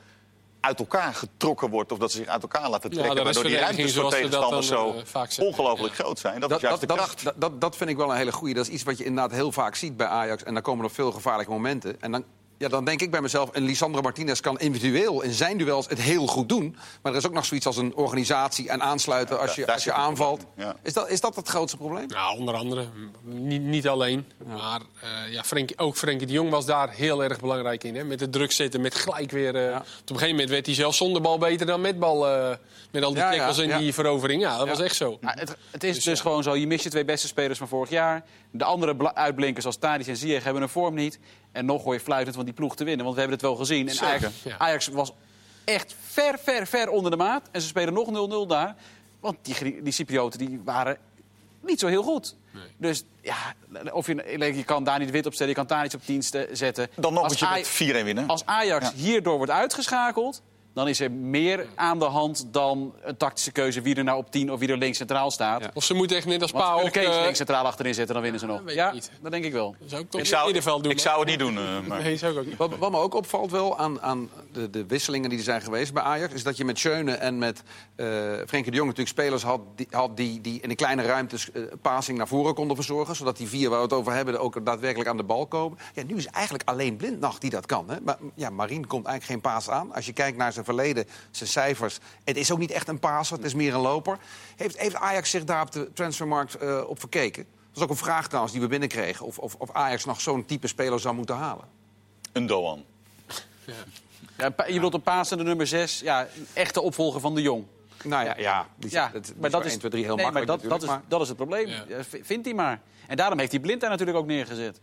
uit elkaar getrokken wordt... of dat ze zich uit elkaar laten Ja, trekken... de waardoor die ruimtes voor zoals we dat tegenstanders dan, zo eh, ongelooflijk Ja. groot zijn. Dat, is juist de kracht. Dat, dat, dat vind ik wel een hele goeie. Dat is iets wat je inderdaad heel vaak ziet bij Ajax. En daar komen nog veel gevaarlijke momenten. En dan, ja, dan denk ik bij mezelf... en Lisandro Martinez kan individueel in zijn duels het heel goed doen. Maar er is ook nog zoiets als een organisatie en aansluiten als je, als je aanvalt. ja. Is, dat, is dat het grootste probleem? Nou, onder andere. Niet, niet alleen. Maar eh, ja, Frenk, ook Frenkie de Jong was daar heel erg belangrijk in. Hè? Met het druk zetten, met gelijk weer... eh, Op een gegeven moment werd hij zelfs zonder bal beter dan met bal. eh, met al die Ja, ja, tackles en ja. die verovering. Ja, dat was echt zo. Ja, het, het is dus, gewoon zo, je mist je twee beste spelers van vorig jaar. De andere uitblinkers als Tadic en Ziyech hebben een vorm niet. En nog hoor je fluitend van die ploeg te winnen. Want we hebben het wel gezien. En Ajax, ja. Ajax was echt ver, ver, ver onder de maat. En ze spelen nog 0-0 daar. Want die, die Cyprioten die waren niet zo heel goed. Dus ja, of je, je kan daar niet wit opstellen, je kan daar iets op dienst zetten. Dan nog Als moet je Aj- met 4-1 winnen. Als Ajax Ja. hierdoor wordt uitgeschakeld, dan is er meer aan de hand dan een tactische keuze wie er nou op 10 of wie er links centraal staat. Ja. Of ze moeten echt net als Want Pa ze ook... kunnen Kees eh, links centraal achterin zetten, dan winnen ze nog. Ja, dat denk ik wel. zou ik toch Ik in zou, doen. ik zou het niet doen. eh, maar. Nee, zou ik ook niet. Wat, wat me ook opvalt wel aan, aan de, de wisselingen die er zijn geweest bij Ajax... is dat je met Schöne en met eh Frenkie de Jong natuurlijk spelers had... die, had die, die in de kleine ruimtes eh passing naar voren konden verzorgen... zodat die vier waar we het over hebben ook daadwerkelijk aan de bal komen. Ja, nu is eigenlijk alleen Blindnacht die dat kan. Hè? Maar ja, Marien komt eigenlijk geen paas aan. Als je kijkt naar zijn verleden, zijn cijfers... het is ook niet echt een paaser, het is meer een loper. Heeft, heeft Ajax zich daar op de transfermarkt eh, op verkeken? Dat is ook een vraag trouwens die we binnenkregen. Of, of, of Ajax nog zo'n type speler zou moeten halen. Een Doan. Ja, Pa- je bedoelt een paas de nummer 6, ja, een echte opvolger van de Jong. Nou ja, ja, die, Ja, dat, die maar dat is, 1, 2, 3 heel nee, maar makkelijk dat, dat, is, dat is het probleem. Ja. Ja, v- Vindt hij maar. En daarom heeft hij Blind daar natuurlijk ook neergezet.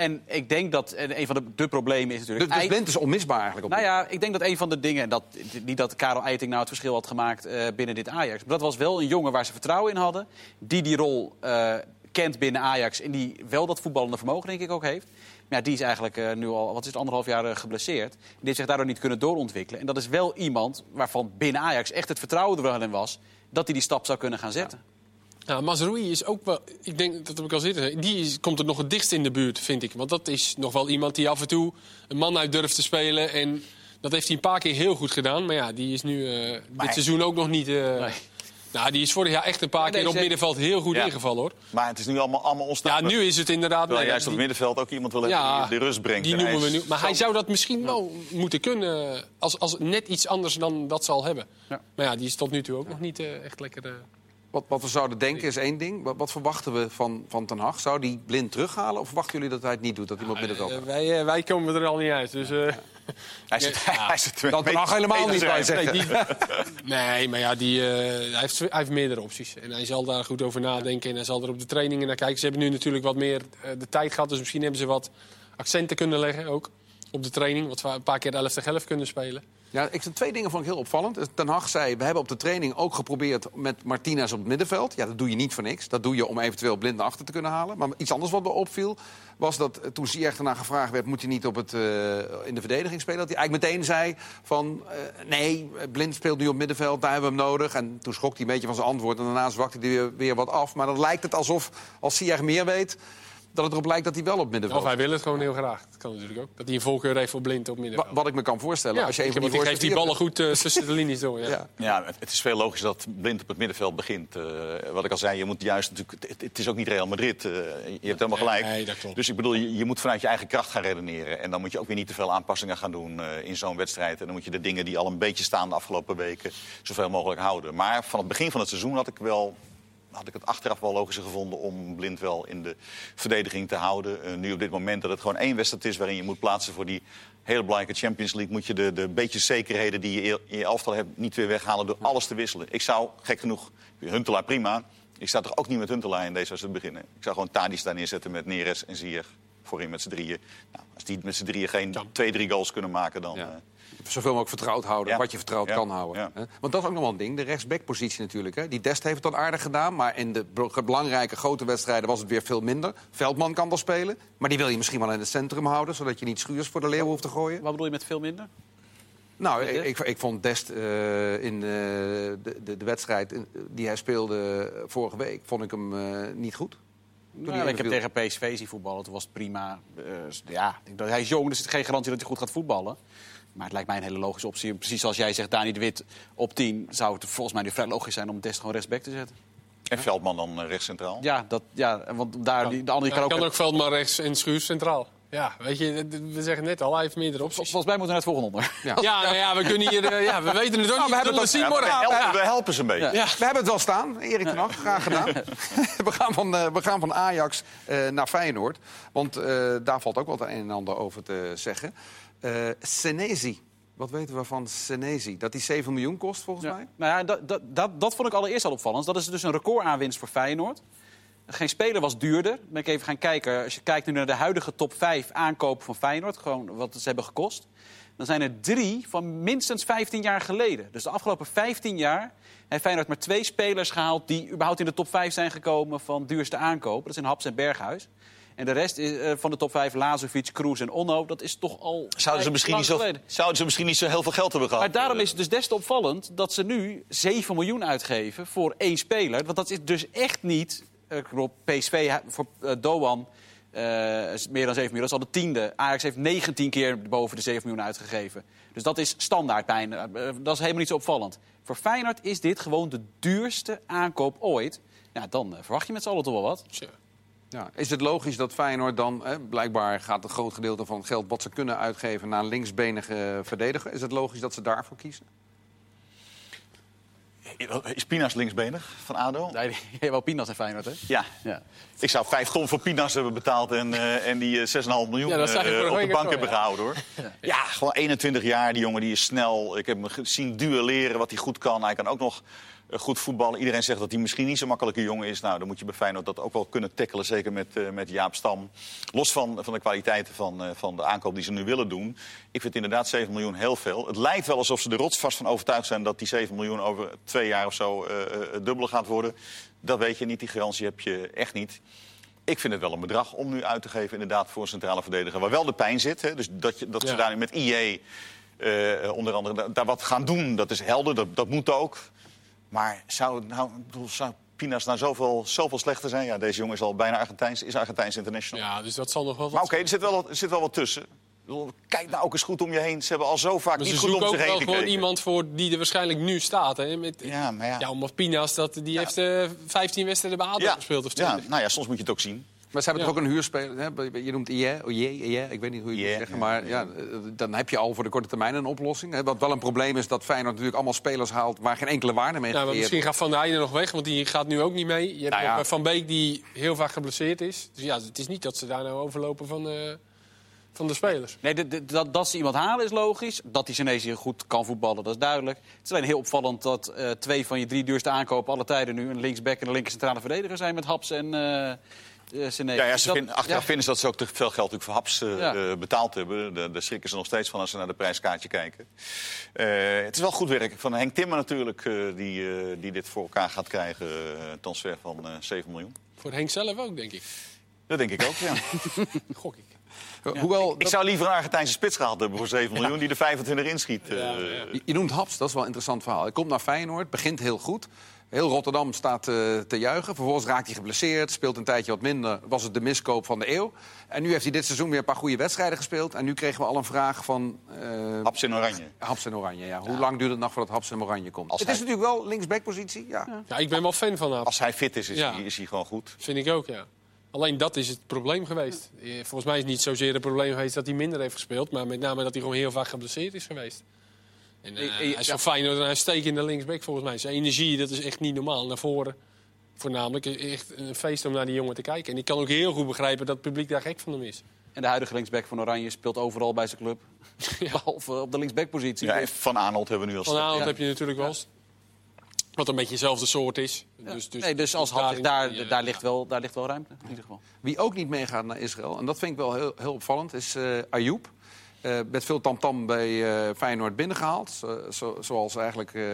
En ik denk dat en een van de, de problemen is natuurlijk... Dus, dus is onmisbaar eigenlijk. Op nou ja, ik denk dat een van de dingen... en Dat, niet dat Karel Eiting nou het verschil had gemaakt eh, binnen dit Ajax... maar dat was wel een jongen waar ze vertrouwen in hadden... die die rol eh, kent binnen Ajax... en die wel dat voetballende vermogen denk ik ook heeft. Maar ja, die is eigenlijk eh, nu al, wat is het, anderhalf jaar eh, geblesseerd. Die heeft zich daardoor niet kunnen doorontwikkelen. En dat is wel iemand waarvan binnen Ajax echt het vertrouwen er wel in was... dat hij die stap zou kunnen gaan zetten. Ja, Mazraoui is ook wel, ik denk, dat heb ik al gezegd, die is, komt er nog het dichtst in de buurt, vind ik. Want dat is nog wel iemand die af en toe een man uit durft te spelen. En dat heeft hij een paar keer heel goed gedaan. Maar ja, die is nu eh, dit seizoen ook nog niet... eh, Nou, die is vorig jaar echt een paar Nee, keer op middenveld heel goed Ja. ingevallen, hoor. Maar het is nu allemaal, allemaal Ja, onstaanbaar. nu is het inderdaad... Terwijl nee, juist op die- het middenveld ook iemand wil hebben Ja, die de rust brengt. Die En noemen we nu. Maar hij zo- zou dat misschien wel moeten kunnen. Als, als net iets anders dan dat zal hebben. Ja. Maar ja, die is tot nu toe ook nog niet eh, echt lekker. Wat, wat we zouden denken is één ding. Wat, wat verwachten we van, van Ten Hag? Zou die Blind terughalen? Of verwachten jullie dat hij het niet doet? Dat middenveld Eh, wij, eh, wij komen er al niet uit. Dus, eh, Hij zit, hij zit Dan Ten Hag helemaal niet, bij zeggen. nee, die- nee, maar ja, die, hij, heeft, hij heeft meerdere opties. En hij zal daar goed over nadenken. En hij zal er op de trainingen naar kijken. Ze hebben nu natuurlijk wat meer de tijd gehad. Dus misschien hebben ze wat accenten kunnen leggen ook. Op de training. Wat we een paar keer 11 tegen 11 kunnen spelen. Ja, ik twee dingen vond ik heel opvallend. Ten Hag zei, we hebben op de training ook geprobeerd met Martinez op het middenveld. Ja, dat doe je niet voor niks. Dat doe je om eventueel blind achter te kunnen halen. Maar iets anders wat me opviel, was dat toen Ziyech ernaar gevraagd werd... moet hij niet op het, eh, in de verdediging spelen? Dat hij eigenlijk meteen zei van, eh, nee, blind speelt nu op middenveld, daar hebben we hem nodig. En toen schrok hij een beetje van zijn antwoord en daarna zwakte hij weer, weer wat af. Maar dan lijkt het alsof, als Ziyech meer weet... dat het erop lijkt dat hij wel op middenveld Of hij wil het gewoon heel graag. Dat kan natuurlijk ook. Dat hij een voorkeur heeft voor blind op Wa- middenveld. Wat ik me kan voorstellen, Ja, als je want die geeft die ballen goed eh, tussen de linies door. Ja. Ja. Ja, het, is veel logisch dat Blind op het middenveld begint. Eh, wat ik al zei, je moet juist natuurlijk. Het, het is ook niet Real Madrid. eh, je hebt helemaal gelijk. Nee, dat klopt. Dus ik bedoel, je, je moet vanuit je eigen kracht gaan redeneren. En dan moet je ook weer niet te veel aanpassingen gaan doen eh, in zo'n wedstrijd. En dan moet je de dingen die al een beetje staan de afgelopen weken zoveel mogelijk houden. Maar van het begin van het seizoen had ik wel. Had ik het achteraf wel logischer gevonden om Blind wel in de verdediging te houden. Eh, nu op dit moment dat het gewoon één wedstrijd is waarin je moet plaatsen voor die hele belangrijke Champions League. Moet je de, de beetje zekerheden die je in je elftal hebt niet weer weghalen door alles te wisselen. Ik zou, gek genoeg, Huntelaar prima. Ik zou toch ook niet met Huntelaar in deze wedstrijd beginnen. Ik zou gewoon Tadis daar neerzetten met Neres en Zier. Voorin met z'n drieën. Nou, als die met z'n drieën geen twee, drie goals kunnen maken, dan... Ja. Zoveel mogelijk vertrouwd houden, Ja. wat je vertrouwd Ja. kan houden. Ja. Want dat is ook nog wel een ding, de rechtsbackpositie natuurlijk. Hè. Die Dest heeft het dan aardig gedaan, maar in de be- belangrijke grote wedstrijden was het weer veel minder. Veldman kan wel spelen, maar die wil je misschien wel in het centrum houden... zodat je niet schuurs voor de leeuw hoeft te gooien. Wat bedoel je met veel minder? Nou, ik, ik, ik vond Dest eh, in eh, de, de, de wedstrijd eh, die hij speelde vorige week... vond ik hem eh, niet goed. Nou, ik heb tegen PSV zien voetballen, toen was het prima. Eh, ja, hij is jong, dus er is geen garantie dat hij goed gaat voetballen. Maar het lijkt mij een hele logische optie. Precies zoals jij zegt, Dani de Wit op 10... zou het volgens mij nu vrij logisch zijn om Dest gewoon rechtsback te zetten. en Veldman dan eh, rechts centraal. Ja, dat, ja want daar, die, de andere Ja, kan kan ook... ook Veldman rechts en Schuurs centraal. Ja, weet je, we zeggen net al, hij heeft meerdere opties. Volgens mij moeten we naar het volgende onder. Ja. Ja, nou ja, we kunnen hier, eh, ja, we weten het ook niet. we hebben het zien Ja, morgen. we, Ja. helpen, we helpen ze een beetje. Ja. We hebben het wel staan, Erik ten Hag, graag gedaan. we, gaan van, eh, we gaan van Ajax eh, naar Feyenoord. Want eh, daar valt ook wel het een en ander over te zeggen. Senezi, wat weten we van Senezi? Dat die 7 miljoen kost volgens Ja. mij? Nou ja, dat, dat, dat, dat vond ik allereerst al opvallend. Dat is dus een recordaanwinst voor Feyenoord. Geen speler was duurder. Ben ik even gaan kijken. Als je kijkt nu naar de huidige top 5 aankopen van Feyenoord, gewoon wat ze hebben gekost. Dan zijn er drie van minstens 15 jaar geleden. Dus de afgelopen 15 jaar heeft Feyenoord maar twee spelers gehaald die überhaupt in de top 5 zijn gekomen van duurste aankopen. Dat zijn Haps en Berghuis. En de rest is, eh, van de top 5, Lazovic, Kroes en Onno, dat is toch al Zouden ze, misschien niet zo, geleden. zouden ze misschien niet zo heel veel geld hebben gehad? Maar daarom is het dus des te opvallend dat ze nu 7 miljoen uitgeven voor één speler. Want dat is dus echt niet. eh, ik bedoel, PSV voor eh, Doan eh, is meer dan 7 miljoen. Dat is al de tiende. Ajax heeft 19 keer boven de 7 miljoen uitgegeven. Dus dat is standaard bijna. Eh, dat is helemaal niet zo opvallend. Voor Feyenoord is dit gewoon de duurste aankoop ooit. Ja, dan eh, verwacht je met z'n allen toch wel wat. Ja. Is het logisch dat Feyenoord dan... Hè, blijkbaar gaat een groot gedeelte van het geld wat ze kunnen uitgeven... naar een linksbenige verdediger. Is het logisch dat ze daarvoor kiezen? Is Pinas linksbenig van ADO? Nee, die- wel Pinas en Feyenoord, hè? Ja. Ja. Ik zou vijf ton voor Pinas hebben betaald en, eh, en die eh, 6,5 miljoen Ja, eh, op de bank hebben ja. gehouden, hoor. Ja. gewoon 21 jaar, die jongen die is snel. Ik heb hem gezien duelleren, wat hij goed kan. Hij kan ook nog eh, goed voetballen. Iedereen zegt dat hij misschien niet zo'n makkelijke jongen is. Nou, dan moet je bij Feyenoord dat ook wel kunnen tackelen. Zeker met, eh, met Jaap Stam. Los van, van de kwaliteiten van, eh, van de aankoop die ze nu willen doen. Ik vind inderdaad 7 miljoen heel veel. Het lijkt wel alsof ze er rotsvast van overtuigd zijn... dat die 7 miljoen over twee jaar of zo eh, eh, het dubbele gaat worden. Dat weet je niet. Die garantie heb je echt niet. Ik vind het wel een bedrag om nu uit te geven inderdaad voor een centrale verdediger. Waar wel de pijn zit. Hè? Dus dat, je, dat ze daar nu met IE eh, onder andere da- daar wat gaan doen. Dat is helder, dat, dat moet ook. Maar zou, nou, zou Pinas nou zoveel, zoveel slechter zijn? Ja, deze jongen is al bijna Argentijns, is Argentijns international. Ja, dus dat zal nog wel wat Maar oké, er, zit wel wat- er zit wel wat tussen. Kijk nou ook eens goed om je heen. Ze hebben al zo vaak Maar niet goed om ook zich heen wel gewoon iemand voor die er waarschijnlijk nu staat. Hè? Met, Ja, maar ja. ja, omdat Pinas, dat, die heeft eh 15 wedstrijden bij ADO Ja, gespeeld of ja, 20. nou ja, soms moet je het ook zien. Maar ze hebben Ja. toch ook een huurspeler. Hè? Je noemt IE, oh, IE, IE, ik weet niet hoe je het IE, moet zeggen. ja. Maar ja, eh, dan heb je al voor de korte termijn een oplossing. Hè? Wat wel een probleem is dat Feyenoord natuurlijk allemaal spelers haalt... waar geen enkele waarde mee Ja, maar misschien gaat Van der Heijden nog weg, want die gaat nu ook niet mee. Je hebt Nou ja. eh, Van Beek die heel vaak geblesseerd is. Dus ja, het is niet dat ze daar nou overlopen van, eh, van de spelers. Nee, de- de- dat, dat ze iemand halen is logisch. Dat die Senesi goed kan voetballen, dat is duidelijk. Het is alleen heel opvallend dat eh, twee van je drie duurste aankopen... alle tijden nu een linksback en een linker centrale verdediger zijn... met Haps en eh eh. Ja, ja, ze dat- vinden, achteraf ja. vinden ze dat ze ook te veel geld natuurlijk voor Haps eh, Ja. eh, betaald hebben. Daar daar schrikken ze nog steeds van als ze naar de prijskaartje kijken. Eh, het is wel goed werk van Henk Timmer natuurlijk... eh, die, eh, die dit voor elkaar gaat krijgen. eh, Een transfer van eh 7 miljoen. Voor Henk zelf ook, denk ik. Dat denk ik ook, ja. Gok ik. Hoewel, Ik zou liever een Argentijnse spits gehad hebben voor 7 miljoen... die er 25 inschiet. eh. Ja. Je, je noemt Haps, dat is wel een interessant verhaal. Hij komt naar Feyenoord, begint heel goed. Heel Rotterdam staat eh, te juichen. Vervolgens raakt hij geblesseerd, speelt een tijdje wat minder. Was het de miskoop van de eeuw. En nu heeft hij dit seizoen weer een paar goede wedstrijden gespeeld. En nu kregen we al een vraag van... eh, Haps in oranje. Haps en Oranje, ja. Hoe lang duurt het nog voordat Haps en Oranje komt? Als het hij- is natuurlijk wel linksbackpositie, ja. Ja, ik ben wel fan van hem. Als hij fit is, is, Ja. hij, is hij gewoon goed. Vind ik ook, ja. Alleen dat is het probleem geweest. Eh, Volgens mij is het niet zozeer het probleem geweest dat hij minder heeft gespeeld... maar met name dat hij gewoon heel vaak geblesseerd is geweest. En, ik- hij is van Feyenoord en hij steekt in de linksback volgens mij. Zijn energie, dat is echt niet normaal. Naar voren voornamelijk. Echt een feest om naar die jongen te kijken. En ik kan ook heel goed begrijpen dat het publiek daar gek van hem is. En de huidige linksback van Oranje speelt overal bij zijn club. Behalve op de linksbackpositie. Ja, van Arnold hebben we nu al Van Ja. heb je natuurlijk wel eens. Wat een beetje dezelfde soort is. Ja. Dus, dus, nee, dus als daar- daar, ja. daar, ligt wel, daar ligt wel ruimte, in ieder geval. Wie ook niet meegaat naar Israël, en dat vind ik wel heel, heel opvallend, is eh Ayoub. Eh, met veel tamtam bij eh, Feyenoord binnengehaald. Zo- zoals eigenlijk eh,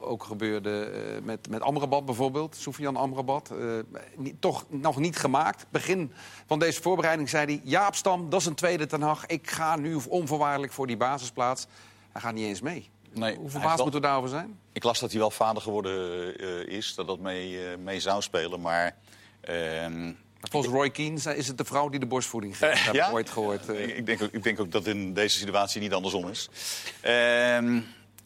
ook gebeurde eh, met, met Amrabat bijvoorbeeld. Soufiane Amrabat. Eh, niet- toch nog niet gemaakt. Begin van deze voorbereiding zei hij... Jaap Stam, dat is een tweede ten Hag. Ik ga nu onvoorwaardelijk voor die basisplaats. Hij gaat niet eens mee. Nee, Hoe verbaasd moeten we daarover zijn? Ik las dat hij wel vader geworden eh, is, dat dat mee, eh, mee zou spelen. Maar ehm, Volgens Roy Keane is het de vrouw die de borstvoeding geeft. Dat heb ja? ik ooit gehoord. eh. ik, denk ook, ik denk ook dat in deze situatie niet andersom is. Ehm,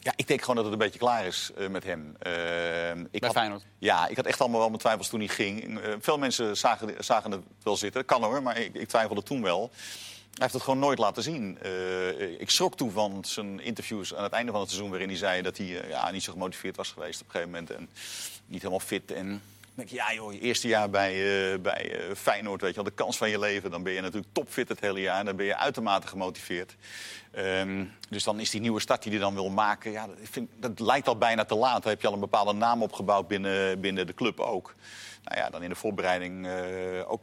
ja, ik denk gewoon dat het een beetje klaar is eh, met hem. Ehm, ik Bij had- Feyenoord? Ja, ik had echt allemaal wel mijn twijfels toen hij ging. Veel mensen zagen, zagen het wel zitten. Kan hoor, maar ik, ik twijfelde toen wel. Hij heeft het gewoon nooit laten zien. Eh, ik schrok toen van zijn interviews aan het einde van het seizoen... waarin hij zei dat hij ja, niet zo gemotiveerd was geweest op een gegeven moment. En niet helemaal fit. En ik, ja joh, je eerste jaar bij, eh, bij eh, Feyenoord, weet je wel, de kans van je leven. Dan ben je natuurlijk topfit het hele jaar. En dan ben je uitermate gemotiveerd. Ehm, dus dan is die nieuwe start die hij dan wil maken... Ja, dat, vind, dat lijkt al bijna te laat. Dan heb je al een bepaalde naam opgebouwd binnen, binnen de club ook. Nou ja, dan in de voorbereiding eh, ook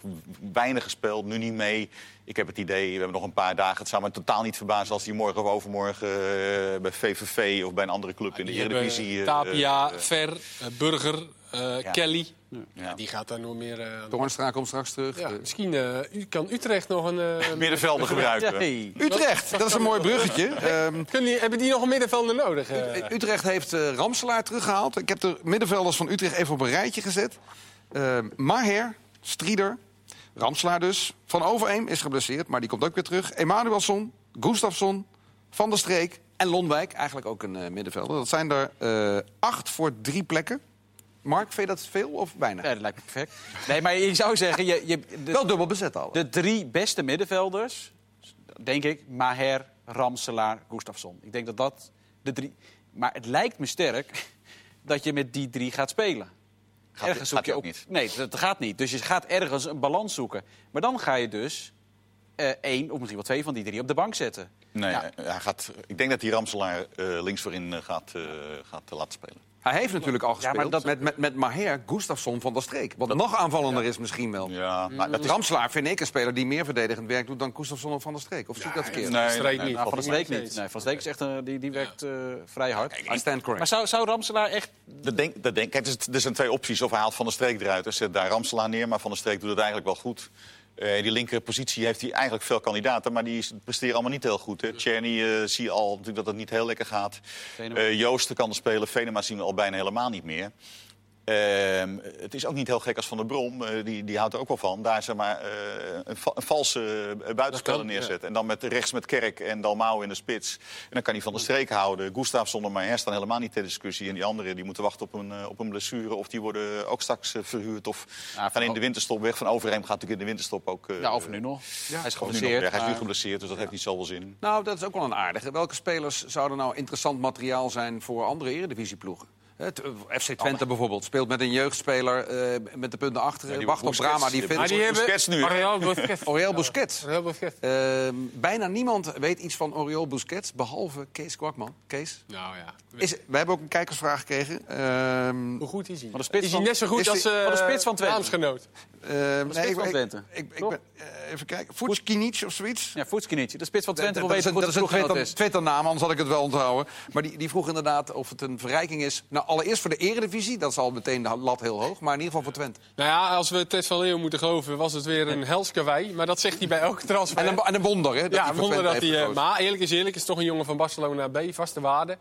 weinig gespeeld, nu niet mee. Ik heb het idee, we hebben nog een paar dagen. Het zou me totaal niet verbazen als hij morgen of overmorgen eh, bij VVV of bij een andere club in de Eredivisie. eh, Tapia, Ver, Burger, eh, Ja. Kelly. Ja. Ja, die gaat daar nog meer eh. Toornstra komt straks terug. Ja, Eh, misschien eh, u- kan Utrecht nog een... eh, middenvelden gebruiken. Utrecht, dat is een mooi bruggetje. Ehm, Kunnen die, hebben die nog een middenvelder nodig? Utrecht heeft eh, Ramselaar teruggehaald. Ik heb de middenvelders van Utrecht even op een rijtje gezet. Ehm Maher, Strieder, Ramselaar dus. Van Overeem is geblesseerd, maar die komt ook weer terug. Emanuelson, Gustafsson, Van der Streek en Lonwijk. Eigenlijk ook een eh, middenvelder. Dat zijn er eh, acht voor drie plekken. Mark, vind je dat veel of weinig? Ja, dat lijkt me perfect. Nee, maar je zou zeggen, je, je, de, Wel dubbel bezet al. de drie beste middenvelders, denk ik, Maher, Ramselaar, Gustafsson. Ik denk dat dat de drie... Maar het lijkt me sterk dat je met die drie gaat spelen. Gaat- ergens zoek gaat je ook ook niet. Nee, dat gaat niet. Dus je gaat ergens een balans zoeken. Maar dan ga je dus eh, één of misschien wel twee van die drie op de bank zetten. Nee, Ja. hij gaat, ik denk dat die Ramselaar eh, links voorin eh, gaat, eh, gaat eh, laten spelen. Hij heeft natuurlijk al gespeeld maar dat- met, met, met Maher, Gustafsson van der Streek. Wat nog aanvallender is misschien wel. Ja, maar dat is... Ramslaar vind ik een speler die meer verdedigend werk doet dan Gustafsson of van der Streek. Of zie ik dat verkeerd? Nee, Streek nee, niet. nee, Nou, van de Streek Nee, niet. Nee, van de Streek is echt, een- die, die werkt eh, vrij hard. I stand correct. Maar zou, zou Ramselaar echt... Dat denk, dat denk, kijk, er zijn twee opties. Of hij haalt Van der Streek eruit en zet daar Ramselaar neer. Maar Van der Streek doet het eigenlijk wel goed. Eh, die linker positie heeft hij eigenlijk veel kandidaten. Maar die presteren allemaal niet heel goed. Hè. Czerny eh, zie je al natuurlijk dat het niet heel lekker gaat. Eh, Joosten kan er spelen. Venema zien we al bijna helemaal niet meer. Ehm, het is ook niet heel gek als Van der Brom, eh, die, die houdt er ook wel van. Daar zeg maar, eh, een, va- een valse eh, buitenspeler kan, neerzetten. En dan met rechts met Kerk en Dalmau in de spits. En dan kan hij van de streek houden. Gustafsson en Maher staan helemaal niet ter discussie. En die anderen die moeten wachten op een, op een blessure. Of die worden ook straks verhuurd. Of Ja, gaan in de winterstop weg. Van Overheem gaat natuurlijk in de winterstop ook... Ja, over nu nog. Hij is of nu nog geblesseerd. Hij is nu maar- geblesseerd, dus dat heeft niet zoveel zin. Nou, dat is ook wel een aardige. Welke spelers zouden nou interessant materiaal zijn voor andere eredivisieploegen? Het, eh, FC Twente bijvoorbeeld speelt met een jeugdspeler eh, met de punten achter. die Wacht op Brama, die vindt. Maar die hebben... Busquets nu? Oriol Busquets. Oriol Busquets. Oriol Busquets. Eh, bijna niemand weet iets van Oriol Busquets, behalve Kees Kwakman. Kees? Nou ja. Is, we hebben ook een kijkersvraag gekregen. Ehm, Hoe goed is hij? Van de spits is hij net zo goed is als eh de spits van Twente. Eh, nee, spits ik- van ik- Twente. Ik, ben, eh, even kijken. Voetskinic of zoiets? Ja, Voetskinietje. De spits van Twente dat een, dat het is een Twitter. Twitter-naam, anders had ik het wel onthouden. Maar die, die vroeg inderdaad of het een verrijking is. Nou, allereerst voor de eredivisie. Dat is al meteen de lat heel hoog. Maar in ieder geval voor Twente. Nou ja, als we Ted van Leeuwen moeten geloven, was het weer een helskawei. Maar dat zegt hij bij elke transfer. En een, en een wonder, hè? dat ja, voor wonder dat hij... eh, maar eerlijk is eerlijk, is toch een jongen van Barcelona B, vaste waarde.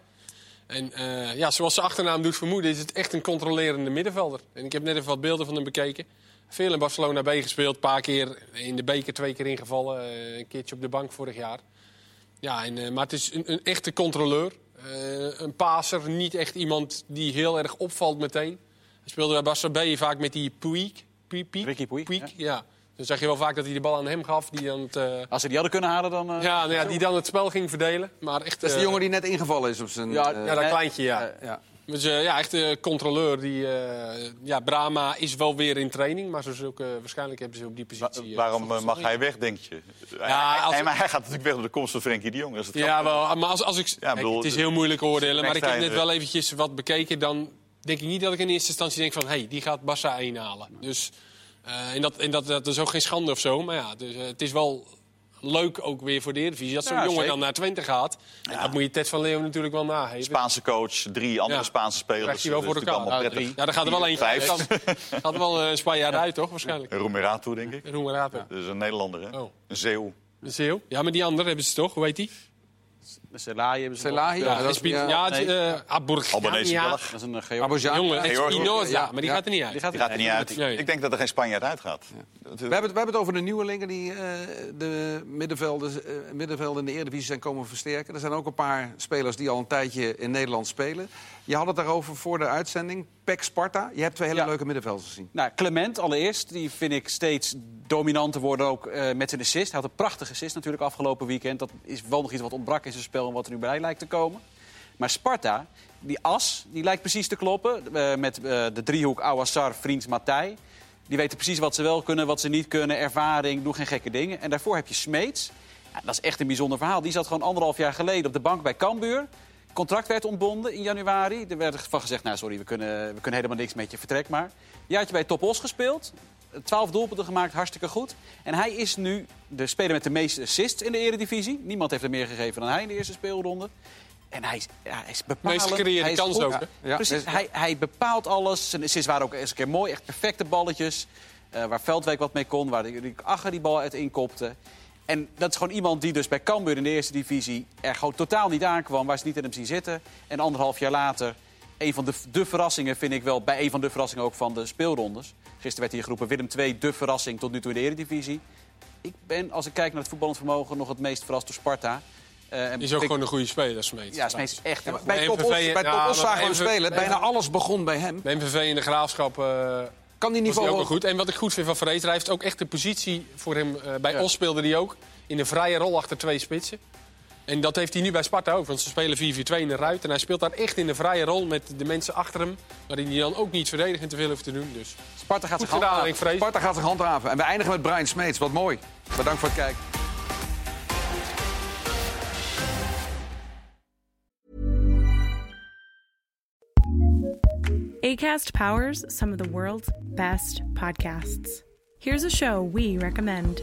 En eh, ja, zoals zijn achternaam doet vermoeden, is het echt een controlerende middenvelder. En ik heb net even wat beelden van hem bekeken. Veel in Barcelona B gespeeld, een paar keer in de beker twee keer ingevallen. eh, een keertje op de bank vorig jaar. Ja, en, eh, maar het is een, een echte controleur. Een paser, niet echt iemand die heel erg opvalt meteen. Hij speelde bij Barça B vaak met die Puig. Puig, Puig, Ricky Puig, ja. Dan zag je wel vaak dat hij de bal aan hem gaf. Die dan het, eh, Als ze die hadden kunnen halen, dan... eh, ja, nou ja, die dan het spel ging verdelen. Maar echt, Dat is de eh, jongen die net ingevallen is op zijn... Ja, eh, ja, dat kleintje, ja. ja. Dus ja, echt een controleur. Die, eh, ja, Brahma is wel weer in training, maar ze ook, eh, waarschijnlijk hebben ze op die positie... waarom mag hij weg, denk je? Ja, hij, als- hij- maar hij gaat natuurlijk weg door de komst van Frenkie de Jong. Het Ja, wel, maar als, als ik... Ja, bedoel, het is de- heel moeilijk oordelen, maar ik heb net wel eventjes wat bekeken. Dan denk ik niet dat ik in eerste instantie denk van... hé, hey, die gaat Barça 1 halen. Dus, en dat, en dat, dat is ook geen schande of zo. Maar ja, dus, eh, het is wel leuk ook weer voor de Eredivisie... dat zo'n Ja, jongen zeker. dan naar Twente gaat. Dat moet je Ted van Leeuwen natuurlijk wel nageven. Spaanse coach, drie andere Ja. Spaanse spelers. Krijgt hij wel Dat is voor elkaar. Ja, prettig. Ja, daar gaat er wel eentje uit. gaat er wel een Spanjaard uit, toch? Waarschijnlijk. Roemerato, denk ik. Roemerato. Dat is een Nederlander, hè? Oh. Een Zeeuw. Een Zeeuw. Ja, maar die andere hebben ze toch? Hoe heet die? De Selaai hebben ze. Selahi, Ja, dat is ja. ja, nee. eh, Aburg- Albanese ja, Belg. Dat is een Georg. Jongen, Espinoza, ja, maar die gaat er niet uit. Die gaat Die gaat er niet uit. Ik denk dat er geen Spanjaard uitgaat. Dat- We hebben, het, we hebben het over de nieuwelingen die eh, de middenvelden, eh, middenvelden in de Eredivisie zijn komen versterken. Er zijn ook een paar spelers die al een tijdje in Nederland spelen. Je had het daarover voor de uitzending. Pek Sparta. Je hebt twee hele Ja. leuke middenvelders gezien. Nou, Clement allereerst, die vind ik steeds dominanter worden ook eh, met zijn assist. Hij had een prachtige assist natuurlijk afgelopen weekend. Dat is wel nog iets wat ontbrak in zijn spel en wat er nu bij lijkt te komen. Maar Sparta, die as, die lijkt precies te kloppen. eh, met eh, de driehoek Awassar, Vriends, Matthij. Die weten precies wat ze wel kunnen, wat ze niet kunnen. Ervaring, doen geen gekke dingen. En daarvoor heb je Smeets. Ja, dat is echt een bijzonder verhaal. Die zat gewoon anderhalf jaar geleden op de bank bij Cambuur. Contract werd ontbonden in januari. Er werd van gezegd, nou sorry, we kunnen, we kunnen helemaal niks met je, vertrek maar. Jaartje bij Top Os gespeeld. 12 doelpunten gemaakt, hartstikke goed. En hij is nu de speler met de meeste assists in de eredivisie. Niemand heeft er meer gegeven dan hij in de eerste speelronde. En hij is, ja, hij is bepalend. Meest kans ook? Ja, Precies, hij, hij bepaalt alles. Zijn assists waren ook eens een keer mooi, echt perfecte balletjes. Eh, waar Veldwijk wat mee kon, waar die, die Agger die bal uit inkopte. En dat is gewoon iemand die dus bij Cambuur in de eerste divisie... er gewoon totaal niet aankwam, waar ze niet in hem zien zitten. En anderhalf jaar later, een van de, de verrassingen vind ik wel... bij een van de verrassingen ook van de speelrondes. Gisteren werd hier geroepen Willem II, de verrassing tot nu toe in de eredivisie. Ik ben, als ik kijk naar het voetballend vermogen... nog het meest verrast door Sparta. En Die is ook ik- gewoon een goede speler, Smeet. Ja, Smeets is echt... Ja, maar bij Top Os, MVV bij zagen we hem spelen. Bijna alles begon bij hem. De MVV in de graafschap eh Kan die niveau hij ook wel goed. En wat ik goed vind van Vrees, hij heeft ook echt de positie voor hem. eh, bij Ja. Os speelde hij ook in een vrije rol achter twee spitsen. En dat heeft hij nu bij Sparta ook, want ze spelen 4-4-2 in de ruit. En hij speelt daar echt in de vrije rol met de mensen achter hem. Waarin hij dan ook niet verdedigend te veel hoeft te doen. Dus Sparta gaat zich gedaan, handhaven. ik vrees. Sparta gaat zich handhaven. En we eindigen met Brian Smeets. Wat mooi. Bedankt voor het kijken. ACAST powers some of the world's best podcasts. Here's a show we recommend.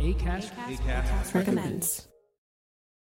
ACAST, Recommends.